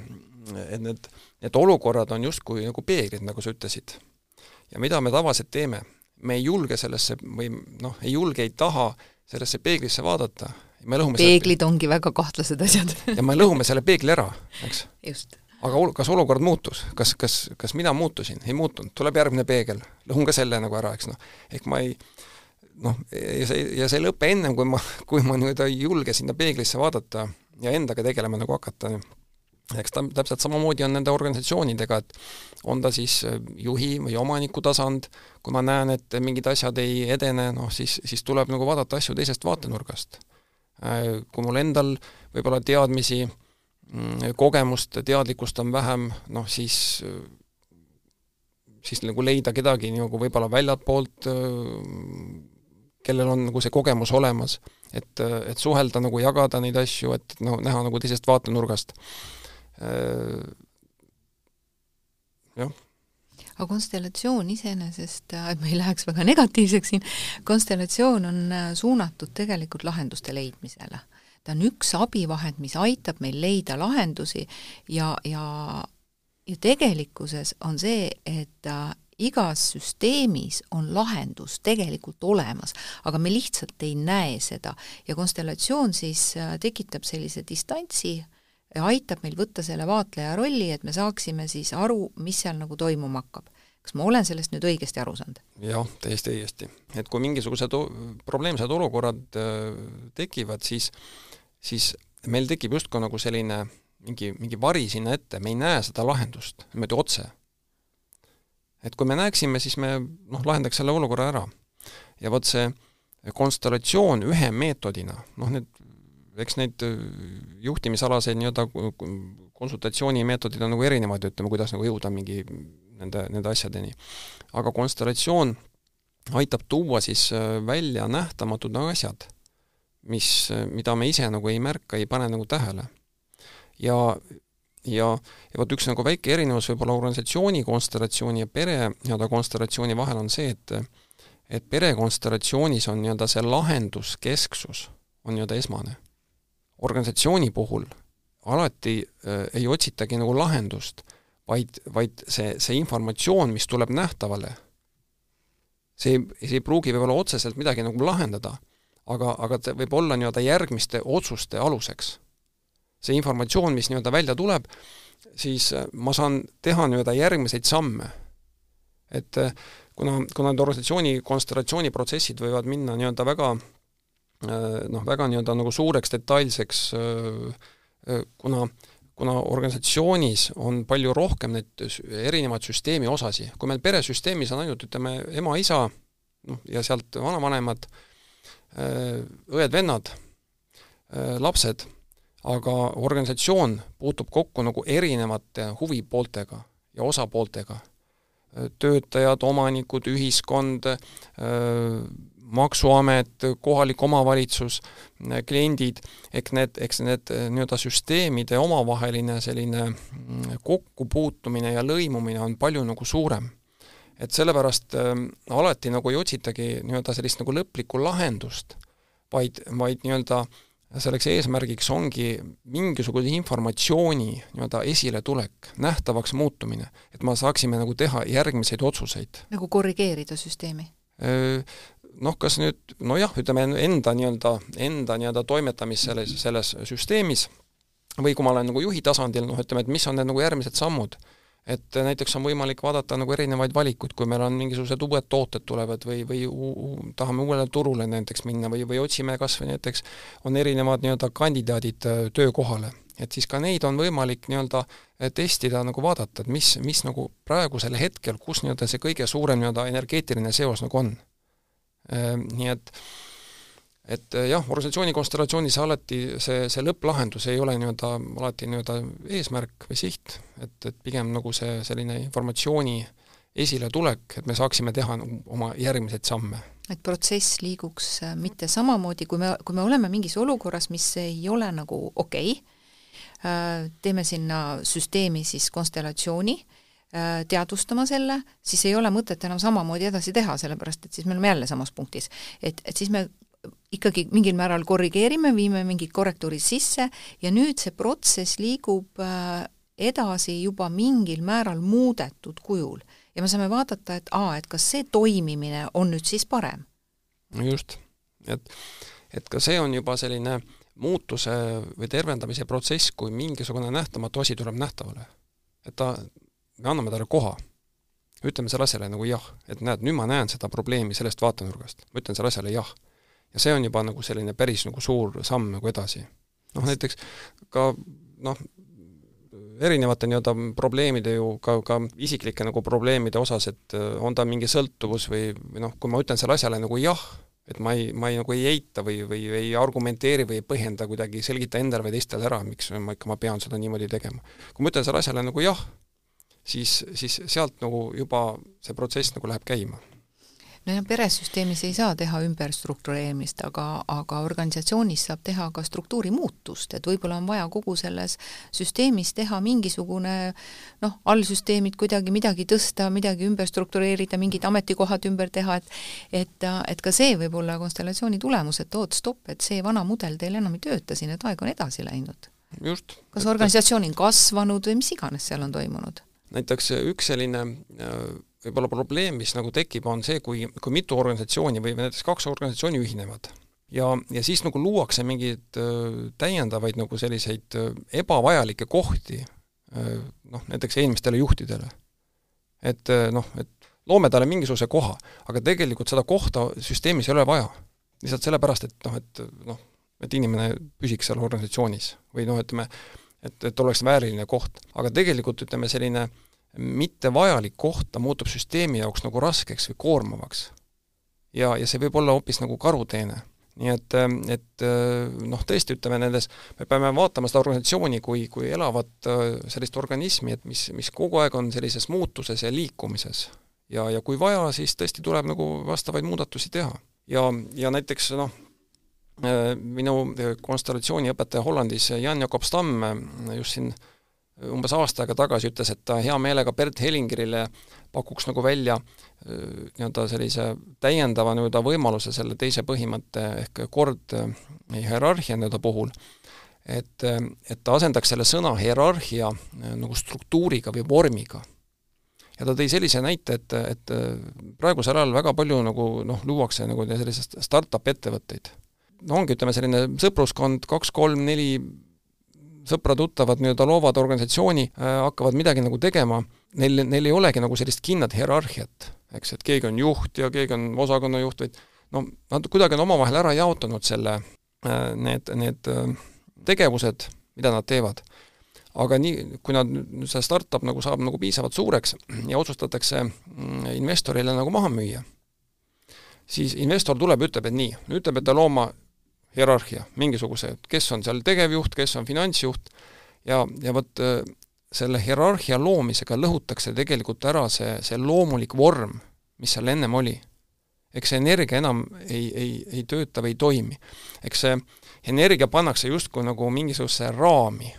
et need Need olukorrad on justkui nagu peeglid, nagu sa ütlesid. ja mida me tavaliselt teeme? me ei julge sellesse või noh, ei julge, ei taha sellesse peeglisse vaadata. peeglid selle... ongi väga kahtlased asjad ja me lõhume selle peegli ära, eks. aga ol-, kas olukord muutus, kas, kas, kas mina muutusin? ei muutunud, tuleb järgmine peegel, lõhun ka selle nagu ära, eks noh. ehk ma ei noh, ja see, ja see ei lõpe ennem, kui ma, kui ma nii-öelda ei julge sinna peeglisse vaadata ja endaga tegelema nagu hakata eks ta täpselt samamoodi on nende organisatsioonidega, et on ta siis äh, juhi või omaniku tasand, kui ma näen, et mingid asjad ei edene, noh siis, siis tuleb nagu vaadata asju teisest vaatenurgast. Äh, kui mul endal võib-olla teadmisi, mm, kogemust, teadlikkust on vähem, noh siis siis nagu leida kedagi nagu võib-olla väljapoolt, äh, kellel on nagu see kogemus olemas, et, et suhelda nagu, jagada neid asju, et no näha nagu teisest vaatenurgast Äh, jah aga konstellatsioon iseenesest, äh, et me ei läheks väga negatiivseks siin, konstellatsioon on äh, suunatud tegelikult lahenduste leidmisele. ta on üks abivahend, mis aitab meil leida lahendusi ja, ja ja tegelikkuses on see, et igas süsteemis on lahendus tegelikult olemas, aga me lihtsalt ei näe seda ja konstellatsioon siis tekitab sellise distantsi äh, ja aitab meil võtta selle vaatleja rolli, et me saaksime siis aru, mis seal nagu toimuma hakkab. kas ma olen sellest nüüd õigesti aru saanud? jah, täiesti õigesti. et kui mingisugused probleemsed olukorrad äh, tekivad, siis, siis meil tekib justkui nagu selline mingi, mingi vari sinna ette, me ei näe seda lahendust niimoodi otse. et kui me näeksime, siis me noh, lahendaks selle olukorra ära. ja vot see konstellatsioon ühe meetodina, noh need eks neid äh, juhtimisalaseid nii-öelda konsultatsioonimeetodid on nagu erinevad, ütleme, kuidas nagu jõuda mingi nende, nende asjadeni. aga konstellatsioon aitab tuua siis äh, välja nähtamatud asjad, mis, äh, mida me ise nagu ei märka, ei pane nagu tähele. ja, ja, ja vot üks nagu väike erinevus võib-olla organisatsiooni konstellatsiooni ja pere nii-öelda konstellatsiooni vahel on see, et et perekonstellatsioonis on nii-öelda see lahenduskesksus on nii-öelda esmane organisatsiooni puhul alati äh, ei otsitagi nagu lahendust, vaid, vaid see, see informatsioon, mis tuleb nähtavale, see, see ei pruugi võib-olla otseselt midagi nagu lahendada, aga, aga ta võib olla nii-öelda järgmiste otsuste aluseks. see informatsioon, mis nii-öelda välja tuleb, siis äh, ma saan teha nii-öelda järgmiseid samme. et äh, kuna, kuna need organisatsiooni konstellatsiooniprotsessid võivad minna nii-öelda väga noh, väga nii-öelda nagu suureks detailseks, äh, äh, kuna kuna organisatsioonis on palju rohkem neid erinevaid süsteemi osasi, kui meil peresüsteemis on ainult ütleme, ema-isa, noh, ja sealt vanavanemad, õed-vennad, lapsed, aga organisatsioon puutub kokku nagu erinevate huvipooltega ja osapooltega. töötajad, omanikud, ühiskond, Maksuamet, kohalik omavalitsus, kliendid, eks need, eks need eh, nii-öelda süsteemide omavaheline selline mm, kokkupuutumine ja lõimumine on palju nagu suurem. et sellepärast äh, alati nagu ei otsitagi nii-öelda sellist nagu lõplikku lahendust, vaid, vaid nii-öelda selleks eesmärgiks ongi mingisuguse informatsiooni nii-öelda esiletulek, nähtavaks muutumine, et me saaksime nagu teha järgmiseid otsuseid. nagu korrigeerida süsteemi? Noh, kas nüüd nojah, ütleme enda nii-öelda, enda nii-öelda toimetamist selles, selles süsteemis või kui ma olen nagu juhi tasandil, noh ütleme, et mis on need nagu järgmised sammud, et näiteks on võimalik vaadata nagu erinevaid valikuid, kui meil on mingisugused uued tooted tulevad või, või u-, tahame uuele turule näiteks minna või, või otsime kas või näiteks, on erinevad nii-öelda kandidaadid äh, töökohale, et siis ka neid on võimalik nii-öelda äh, testida, nagu vaadata, et mis, mis nagu praegusel hetkel, kus nii-öelda see kõige suurem nii-öelda energeetiline seos nagu on. Äh, nii et et eh, jah, organisatsiooni konstellatsioonis alati see, see lõpplahendus ei ole nii-öelda alati nii-öelda eesmärk või siht, et, et pigem nagu see selline informatsiooni esiletulek, et me saaksime teha nagu oma järgmiseid samme. et protsess liiguks äh, mitte samamoodi, kui me, kui me oleme mingis olukorras, mis ei ole nagu okei okay,, äh, teeme sinna süsteemi siis konstellatsiooni, äh, teadvustama selle, siis ei ole mõtet enam samamoodi edasi teha, sellepärast et siis me oleme jälle samas punktis. et, et siis me ikkagi mingil määral korrigeerime, viime mingid korrektuurid sisse ja nüüd see protsess liigub äh, edasi juba mingil määral muudetud kujul. ja me saame vaadata, et aa, et kas see toimimine on nüüd siis parem. no just, et, et ka see on juba selline muutuse või tervendamise protsess, kui mingisugune nähtamatu asi tuleb nähtavale. et ta, anname talle koha. ütleme selle asjale nagu jah, et näed, nüüd ma näen seda probleemi sellest vaatenurgast. ma ütlen selle asjale jah ja see on juba nagu selline päris nagu suur samm nagu edasi. noh, näiteks ka noh, erinevate nii-öelda probleemide ju ka, ka isiklike nagu probleemide osas, et äh, on ta mingi sõltuvus või, või noh, kui ma ütlen selle asjale nagu jah, et ma ei, ma ei nagu ei eita või, või ei argumenteeri või ei põhjenda kuidagi, selgita endale või teistele ära, miks ma ikka, ma pean seda niimoodi tegema. kui ma ütlen selle asjale nagu jah, siis, siis sealt nagu juba see protsess nagu läheb käima nojah, peresüsteemis ei saa teha ümberstruktureerimist, aga, aga organisatsioonis saab teha ka struktuuri muutust, et võib-olla on vaja kogu selles süsteemis teha mingisugune noh, allsüsteemid kuidagi midagi tõsta, midagi ümber struktureerida, mingid ametikohad ümber teha, et et, et ka see võib olla konstellatsiooni tulemus, et oot, stopp, et see vana mudel teil enam ei tööta siin, et aeg on edasi läinud. just. kas organisatsioon on kasvanud või mis iganes seal on toimunud? Näiteks üks selline äh, võib-olla probleem, mis nagu tekib, on see, kui, kui mitu organisatsiooni või näiteks kaks organisatsiooni ühinevad. ja, ja siis nagu luuakse mingeid täiendavaid nagu selliseid ebavajalikke kohti noh, näiteks eelmistele juhtidele. et noh, et loome talle mingisuguse koha, aga tegelikult seda kohta süsteemis ei ole vaja. lihtsalt sellepärast, et noh, et noh, et inimene püsiks seal organisatsioonis või noh, ütleme, et, et oleks vääriline koht, aga tegelikult ütleme, selline mittevajalik koht, ta muutub süsteemi jaoks nagu raskeks või koormavaks. ja, ja see võib olla hoopis nagu karuteene. nii et, et noh, tõesti ütleme nendes, me peame vaatama seda organisatsiooni kui, kui elavat sellist organismi, et mis, mis kogu aeg on sellises muutuses ja liikumises. ja, ja kui vaja, siis tõesti tuleb nagu vastavaid muudatusi teha. ja, ja näiteks noh, minu konstellatsiooniõpetaja Hollandis, Jan-Jakob Stamm, just siin umbes aasta aega tagasi ütles, et ta hea meelega Bert Hellingerile pakuks nagu välja nii-öelda sellise täiendava nii-öelda võimaluse selle teise põhimõtte ehk kord hierarhia nii-öelda puhul, et, et ta asendaks selle sõna hierarhia nagu struktuuriga või vormiga. ja ta tõi sellise näite, et, et praegusel ajal väga palju nagu noh, luuakse nagu selliseid startup ettevõtteid. No ongi, ütleme selline sõpruskond, kaks-kolm-neli sõprad-tuttavad nii-öelda loovad organisatsiooni, äh, hakkavad midagi nagu tegema, neil, neil ei olegi nagu sellist kindlat hierarhiat, eks, et keegi on juht ja keegi on osakonnajuht, vaid no nad kuidagi on omavahel ära jaotanud selle, äh, need, need äh, tegevused, mida nad teevad. aga nii, kui nad, see startup nagu saab nagu piisavalt suureks ja otsustatakse mm, investorile nagu maha müüa, siis investor tuleb ütleb, et nii, nüüd te peate looma hierarhia, mingisuguse, et kes on seal tegevjuht, kes on finantsjuht ja, ja vot äh, selle hierarhia loomisega lõhutakse tegelikult ära see, see loomulik vorm, mis seal ennem oli. eks see energia enam ei, ei, ei tööta või ei toimi. eks see energia pannakse justkui nagu mingisugusesse raami.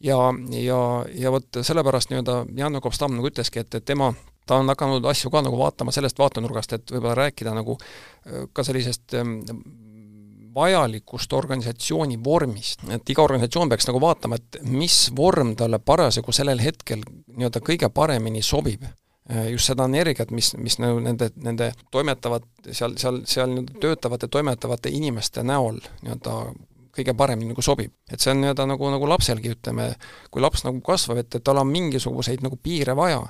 ja, ja, ja vot sellepärast nii-öelda Jan Jakob Stamm nagu ütleski, et, et tema ta on hakanud asju ka nagu vaatama sellest vaatenurgast, et võib-olla rääkida nagu äh, ka sellisest ähm, vajalikust organisatsiooni vormist, et iga organisatsioon peaks nagu vaatama, et mis vorm talle parasjagu sellel hetkel nii-öelda kõige paremini sobib. just seda energiat, mis, mis nagu nende, nende toimetavad, seal, seal, seal töötavate, toimetavate inimeste näol nii-öelda kõige paremini nagu sobib. et see on nii-öelda nagu, nagu lapselgi, ütleme, kui laps nagu kasvab, et, et tal on mingisuguseid nagu piire vaja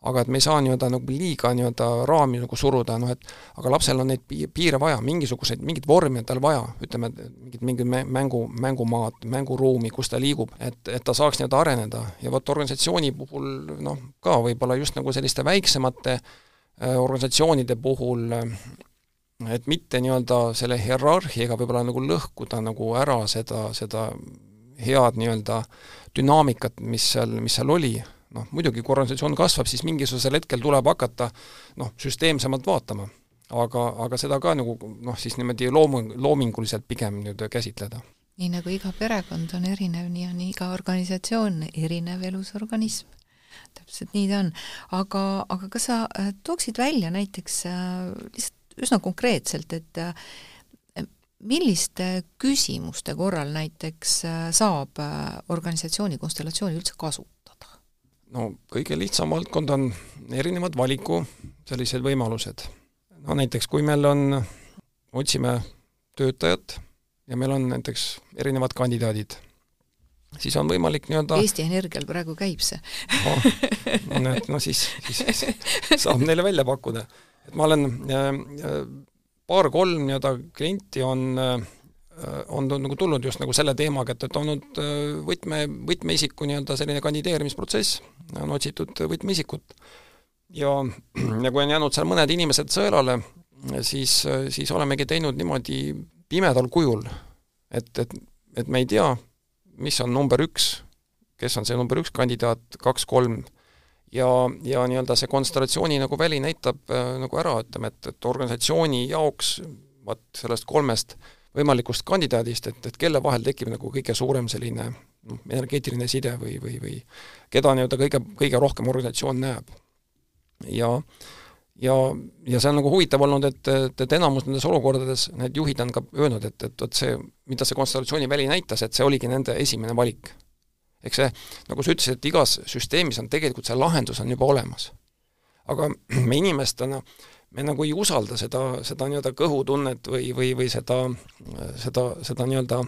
aga et me ei saa nii-öelda nagu liiga nii-öelda raami nagu suruda, noh et aga lapsel on neid piire vaja, mingisuguseid, mingit vormi on tal vaja, ütleme, mingit, mingit mängu, mängumaad, mänguruumi, kus ta liigub, et, et ta saaks nii-öelda areneda. Ja vot organisatsiooni puhul noh, ka võib-olla just nagu selliste väiksemate äh, organisatsioonide puhul äh, et mitte nii-öelda selle hierarhiaga võib-olla nagu lõhkuda nagu ära seda, seda head nii-öelda dünaamikat, mis seal, mis seal oli noh, muidugi kui organisatsioon kasvab, siis mingisugusel hetkel tuleb hakata noh, süsteemsemalt vaatama. aga, aga seda ka nagu noh, siis niimoodi loomu-, loominguliselt pigem nüüd käsitleda. nii nagu iga perekond on erinev, nii on iga organisatsioon erinev elusorganism. täpselt nii ta on. aga, aga kas sa äh, tooksid välja näiteks äh, lihtsalt üsna konkreetselt, et äh, milliste küsimuste korral näiteks saab organisatsiooni konstellatsiooni üldse kasutada? No kõige lihtsam valdkond on erinevad valiku sellised võimalused. no näiteks, kui meil on, otsime töötajat ja meil on näiteks erinevad kandidaadid, siis on võimalik nii-öelda Eesti Energial praegu käib see no, no näed, no siis, siis saab neile välja pakkuda. et ma olen äh, äh paar-kolm nii-öelda klienti on äh, Äh, on nagu tulnud just nagu selle teemaga, et, et olnud äh, võtme, võtmeisiku nii-öelda selline kandideerimisprotsess, on otsitud võtmeisikut. ja, ja kui on jäänud seal mõned inimesed sõelale, siis, siis olemegi teinud niimoodi pimedal kujul, et, et, et me ei tea, mis on number üks, kes on see number üks kandidaat, kaks-kolm, ja, ja nii-öelda see konstellatsiooni nagu väli näitab äh, nagu ära, ütleme, et, et organisatsiooni jaoks vaat sellest kolmest äh, võimalikust kandidaadist, et, et kelle vahel tekib nagu kõige suurem selline noh, energeetiline side või, või, või keda nii-öelda kõige, kõige rohkem organisatsioon näeb. ja ja, ja see on nagu huvitav olnud, et, et, et enamus nendes olukordades need juhid on ka öelnud, et, et vot see, mida see konstellatsiooniväli näitas, et see oligi nende esimene valik. eks see, nagu sa ütlesid, et igas süsteemis on tegelikult see lahendus on juba olemas. aga me inimestena me nagu ei usalda seda, seda nii-öelda kõhutunnet või, või, või seda, seda, seda nii-öelda,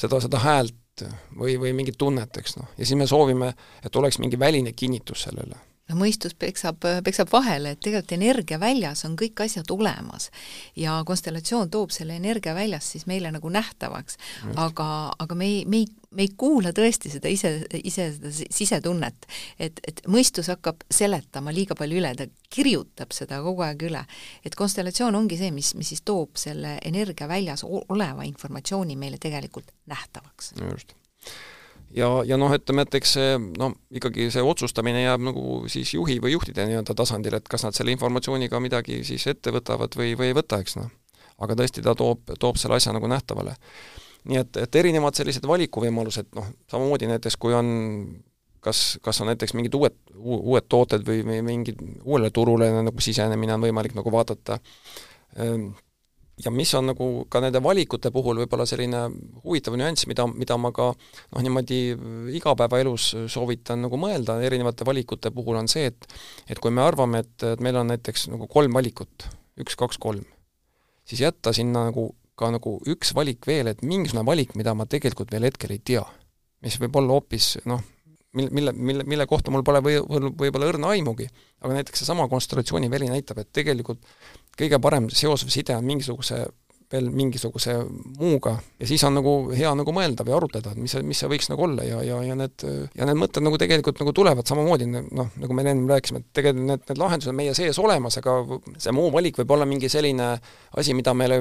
seda, seda häält või, või mingit tunnet, eks noh, ja siis me soovime, et oleks mingi väline kinnitus sellele no mõistus peksab, peksab vahele, et tegelikult energia väljas on kõik asjad olemas ja konstellatsioon toob selle energia väljas siis meile nagu nähtavaks. aga, aga me ei, me ei, me ei kuula tõesti seda ise, ise seda sisetunnet, et, et mõistus hakkab seletama liiga palju üle, ta kirjutab seda kogu aeg üle. et konstellatsioon ongi see, mis, mis siis toob selle energia väljas oleva informatsiooni meile tegelikult nähtavaks. just ja, ja noh, ütleme, et eks see no ikkagi see otsustamine jääb nagu siis juhi või juhtide nii-öelda tasandil, et kas nad selle informatsiooniga midagi siis ette võtavad või, või ei võta, eks noh. aga tõesti, ta toob, toob selle asja nagu nähtavale. nii et, et erinevad sellised valikuvõimalused, noh, samamoodi näiteks kui on kas, kas on näiteks mingid uued, uued tooted või, või mingid uuele turule nagu sisenemine on võimalik nagu vaadata, ehm, ja mis on nagu ka nende valikute puhul võib-olla selline huvitav nüanss, mida, mida ma ka noh, niimoodi igapäevaelus soovitan nagu mõelda erinevate valikute puhul, on see, et et kui me arvame, et, et meil on näiteks nagu kolm valikut, üks, kaks, kolm, siis jätta sinna nagu ka nagu üks valik veel, et mingisugune valik, mida ma tegelikult veel hetkel ei tea, mis võib olla hoopis noh, mil-, mille, mille, mille kohta mul pole või, võib-olla õrna aimugi, aga näiteks seesama konstellatsiooniväli näitab, et tegelikult kõige parem seos või side on mingisuguse veel mingisuguse muuga ja siis on nagu hea nagu mõelda või arutleda, et mis see, mis see võiks nagu olla ja, ja, ja need, ja need mõtted nagu tegelikult nagu tulevad samamoodi, noh, nagu me ennem rääkisime, et tegelikult need, need lahendused on meie sees olemas, aga see muu valik võib olla mingi selline asi, mida meile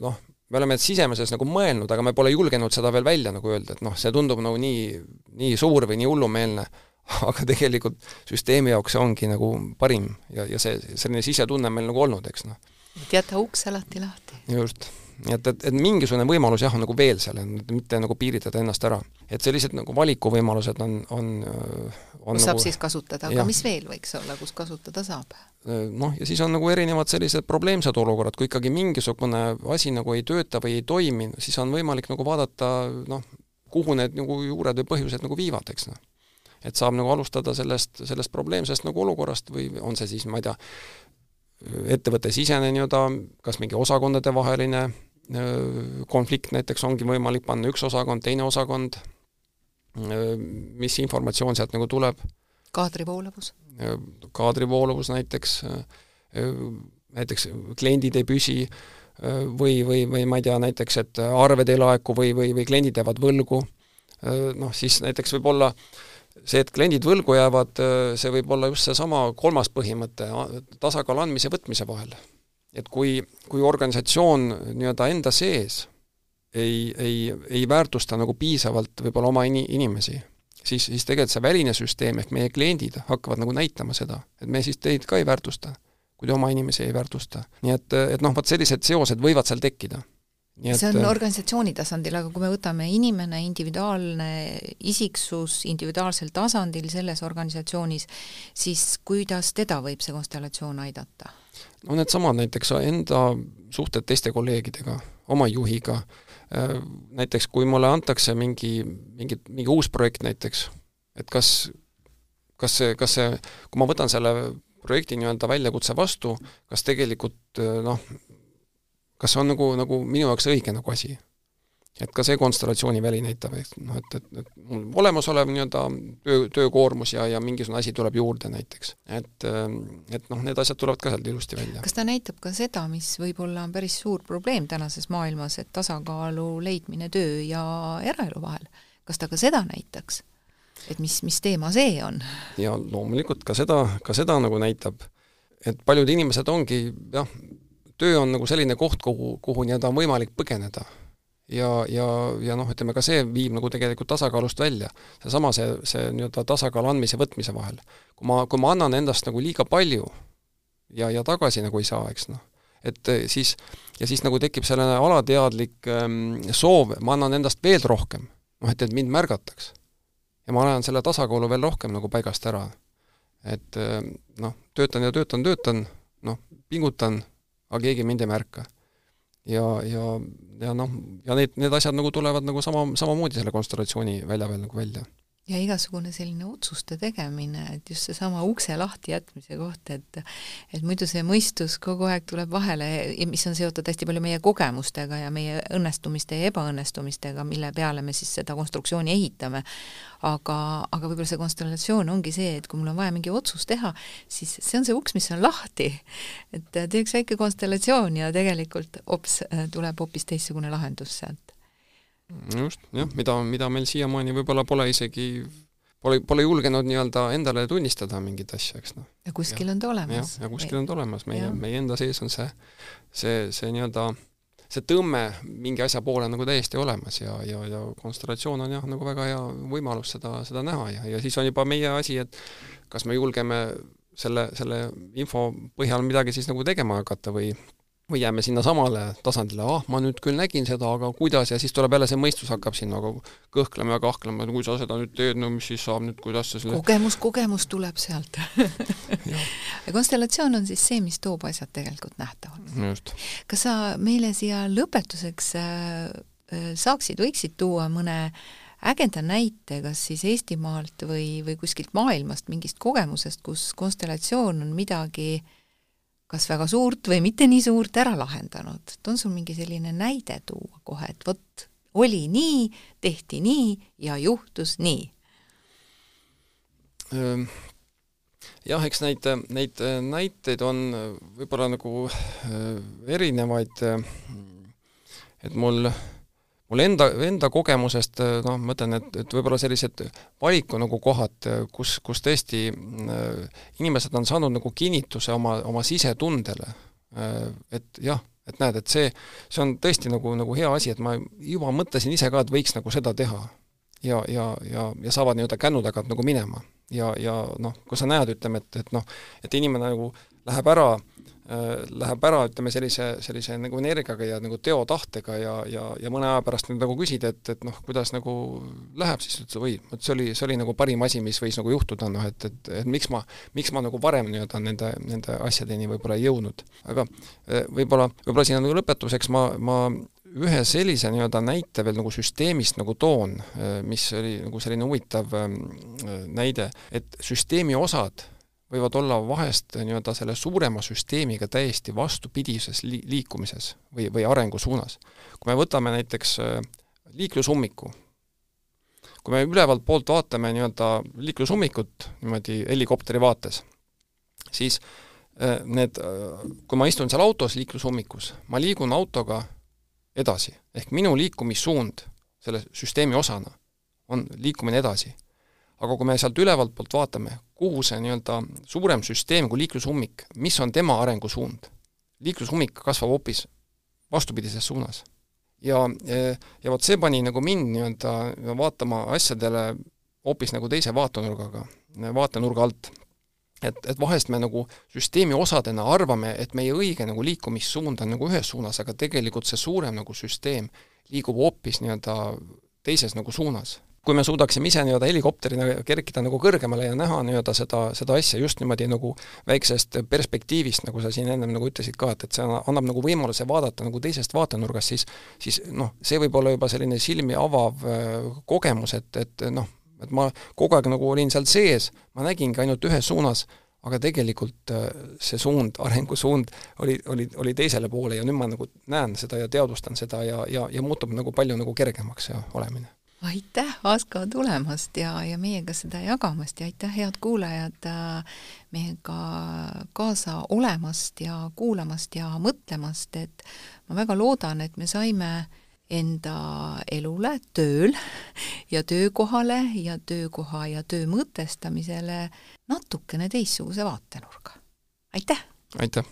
noh, me oleme sisemises nagu mõelnud, aga me pole julgenud seda veel välja nagu öelda, et noh, see tundub nagu nii, nii suur või nii hullumeelne, aga tegelikult süsteemi jaoks see ongi nagu parim ja, ja see, selline sisetunne on meil nagu olnud, eks noh. et jäta uks alati lahti. just. Nii et, et, et mingisugune võimalus jah, on nagu veel seal, mitte nagu piiritleda ennast ära. et sellised nagu valikuvõimalused on, on, on kus nagu, saab siis kasutada, aga mis veel võiks olla, kus kasutada saab? noh, ja siis on nagu erinevad sellised probleemsed olukorrad, kui ikkagi mingisugune asi nagu ei tööta või ei toimi, siis on võimalik nagu vaadata noh, kuhu need nagu juured või põhjused nagu viivad, eks noh. et saab nagu alustada sellest, sellest probleemsest nagu olukorrast või on see siis, ma ei tea, ettevõtte sisene nii-öelda kas mingi osakondadevaheline konflikt näiteks ongi võimalik panna üks osakond, teine osakond, mis informatsioon sealt nagu tuleb. kaadrivoolavus? kaadrivoolavus näiteks, näiteks kliendid ei püsi või, või, või ma ei tea, näiteks et arved ei laeku või, või, või kliendid jäävad võlgu, noh siis näiteks võib olla see, et kliendid võlgu jäävad, see võib olla just seesama kolmas põhimõte, tasakaalu andmise ja võtmise vahel et kui, kui organisatsioon nii-öelda enda sees ei, ei, ei väärtusta nagu piisavalt võib-olla oma ini-, inimesi, siis, siis tegelikult see väline süsteem ehk meie kliendid hakkavad nagu näitama seda, et me siis teid ka ei väärtusta, kui te oma inimesi ei väärtusta. nii et, et noh, vot sellised seosed võivad seal tekkida. Nii see on organisatsiooni tasandil, aga kui me võtame inimene, individuaalne isiksus individuaalsel tasandil selles organisatsioonis, siis kuidas teda võib see konstellatsioon aidata? No needsamad näiteks enda suhted teiste kolleegidega, oma juhiga, äh, näiteks kui mulle antakse mingi, mingi, mingi uus projekt näiteks, et kas, kas see, kas see, kui ma võtan selle projekti nii-öelda väljakutse vastu, kas tegelikult äh, noh, kas see on nagu, nagu minu jaoks õige nagu asi et ka see konstellatsiooniväli näitab, et noh, et, et, et mul olemasolev nii-öelda töö, töökoormus ja, ja mingisugune asi tuleb juurde näiteks. et, et noh, need asjad tulevad ka sealt ilusti välja. kas ta näitab ka seda, mis võib-olla on päris suur probleem tänases maailmas, et tasakaalu leidmine töö ja eraelu vahel, kas ta ka seda näitaks? et mis, mis teema see on? ja loomulikult ka seda, ka seda nagu näitab, et paljud inimesed ongi jah, töö on nagu selline koht, kuhu, kuhu nii-öelda on võimalik põgeneda ja, ja, ja noh, ütleme ka see viib nagu tegelikult tasakaalust välja. seesama, see, see, see nii-öelda tasakaalu andmise ja võtmise vahel. kui ma, kui ma annan endast nagu liiga palju ja, ja tagasi nagu ei saa, eks noh, et eh, siis, ja siis nagu tekib selline alateadlik ähm, soov, ma annan endast veel rohkem, noh et, et mind märgataks. ja ma ajan selle tasakaalu veel rohkem nagu paigast ära. et äh, noh, töötan ja töötan, töötan, noh, pingutan, aga keegi mind ei märka ja, ja, ja noh, ja need, need asjad nagu tulevad nagu sama, samamoodi selle konstellatsiooni välja peal nagu välja ja igasugune selline otsuste tegemine, et just seesama ukse lahti jätmise koht, et et muidu see mõistus kogu aeg tuleb vahele, mis on seotud hästi palju meie kogemustega ja meie õnnestumiste ja ebaõnnestumistega, mille peale me siis seda konstruktsiooni ehitame. aga, aga võib-olla see konstellatsioon ongi see, et kui mul on vaja mingi otsus teha, siis see on see uks, mis on lahti. et teeks väike konstellatsioon ja tegelikult hops, tuleb hoopis teistsugune lahendus sealt just, jah, mida, mida meil siiamaani võib-olla pole isegi, pole, pole julgenud nii-öelda endale tunnistada mingit asja, eks noh. ja kuskil ja, on ta olemas. ja kuskil on ta olemas, meie, meie enda sees on see, see, see nii-öelda see tõmme mingi asja poole nagu täiesti olemas ja, ja, ja konstellatsioon on jah, nagu väga hea võimalus seda, seda näha ja, ja siis on juba meie asi, et kas me julgeme selle, selle info põhjal midagi siis nagu tegema hakata või või jääme sinnasamale tasandile, ah, ma nüüd küll nägin seda, aga kuidas, ja siis tuleb jälle see mõistus hakkab siin nagu kõhklema ja kahklema, et kui sa seda nüüd teed, no mis siis saab nüüd, kuidas sa selle kogemus, kogemus tuleb sealt. Ja konstellatsioon on siis see, mis toob asjad tegelikult nähtavaks. kas sa meile siia lõpetuseks äh, äh, saaksid, võiksid tuua mõne ägeda näite, kas siis Eestimaalt või, või kuskilt maailmast, mingist kogemusest, kus konstellatsioon on midagi äh, kas väga suurt või mitte nii suurt ära lahendanud, et on sul mingi selline näide tuua kohe, et vot oli nii, tehti nii ja juhtus nii? Ehm, jah, eks neid, neid näiteid on võib-olla nagu äh, erinevaid, et mul mul enda, enda kogemusest noh, ma ütlen, et, et võib-olla sellised valiku nagu kohad, kus, kus tõesti äh, inimesed on saanud nagu kinnituse oma, oma sisetundele äh,, et jah, et näed, et see, see on tõesti nagu, nagu hea asi, et ma juba mõtlesin ise ka, et võiks nagu seda teha. ja, ja, ja, ja saavad nii-öelda kännu tagant nagu minema. ja, ja noh, kui sa näed, ütleme, et, et noh, et inimene nagu läheb ära äh, Äh, läheb ära, ütleme sellise, sellise nagu energiaga ja nagu teotahtega ja, ja, ja mõne aja pärast nüüd nagu küsid, et, et noh, kuidas nagu läheb, siis ütles, oi, vot see oli, see oli nagu parim asi, mis võis nagu juhtuda, noh et, et, et miks ma, miks ma nagu varem nii-öelda nende, nende asjadeni võib-olla ei jõudnud. aga äh, võib-olla, võib-olla siin nagu lõpetuseks ma, ma ühe sellise nii-öelda näite veel nagu süsteemist nagu toon, äh, mis oli nagu selline huvitav ähm, näide, et süsteemi osad võivad olla vahest nii-öelda selle suurema süsteemiga täiesti vastupidises li-, liikumises või, või arengusuunas. kui me võtame näiteks äh, liiklusummiku, kui me ülevalt poolt vaatame nii-öelda liiklusummikut niimoodi helikopteri vaates, siis äh, need, äh, kui ma istun seal autos liiklusummikus, ma liigun autoga edasi, ehk minu liikumissuund selle süsteemi osana on liikumine edasi aga kui me sealt ülevalt poolt vaatame, kuhu see nii-öelda suurem süsteem kui liiklusummik, mis on tema arengusuund, liiklusummik kasvab hoopis vastupidises suunas. ja, ja vot see pani nagu mind nii-öelda vaatama asjadele hoopis nagu teise vaatenurgaga, vaatenurga alt. et, et vahest me nagu süsteemi osadena arvame, et meie õige nagu liikumissuund on nagu ühes suunas, aga tegelikult see suurem nagu süsteem liigub hoopis nii-öelda teises nagu suunas kui me suudaksime ise nii-öelda helikopterina kerkida nagu kõrgemale ja näha nii-öelda seda, seda asja just niimoodi nagu väiksest perspektiivist, nagu sa siin ennem nagu ütlesid ka, et, et see annab nagu võimaluse vaadata nagu teisest vaatenurgast, siis siis noh, see võib olla juba selline silmi avav äh, kogemus, et, et noh, et ma kogu aeg nagu olin seal sees, ma nägingi ainult ühes suunas, aga tegelikult äh, see suund, arengusuund oli, oli, oli teisele poole ja nüüd ma nagu näen seda ja teadvustan seda ja, ja, ja muutub nagu palju nagu kergemaks see olemine aitäh, Asko, tulemast ja, ja meiega seda jagamast ja aitäh, head kuulajad, äh, meiega kaasa olemast ja kuulamast ja mõtlemast, et ma väga loodan, et me saime enda elule tööl ja töökohale ja töökoha ja töö mõtestamisele natukene teistsuguse vaatenurga. aitäh! aitäh!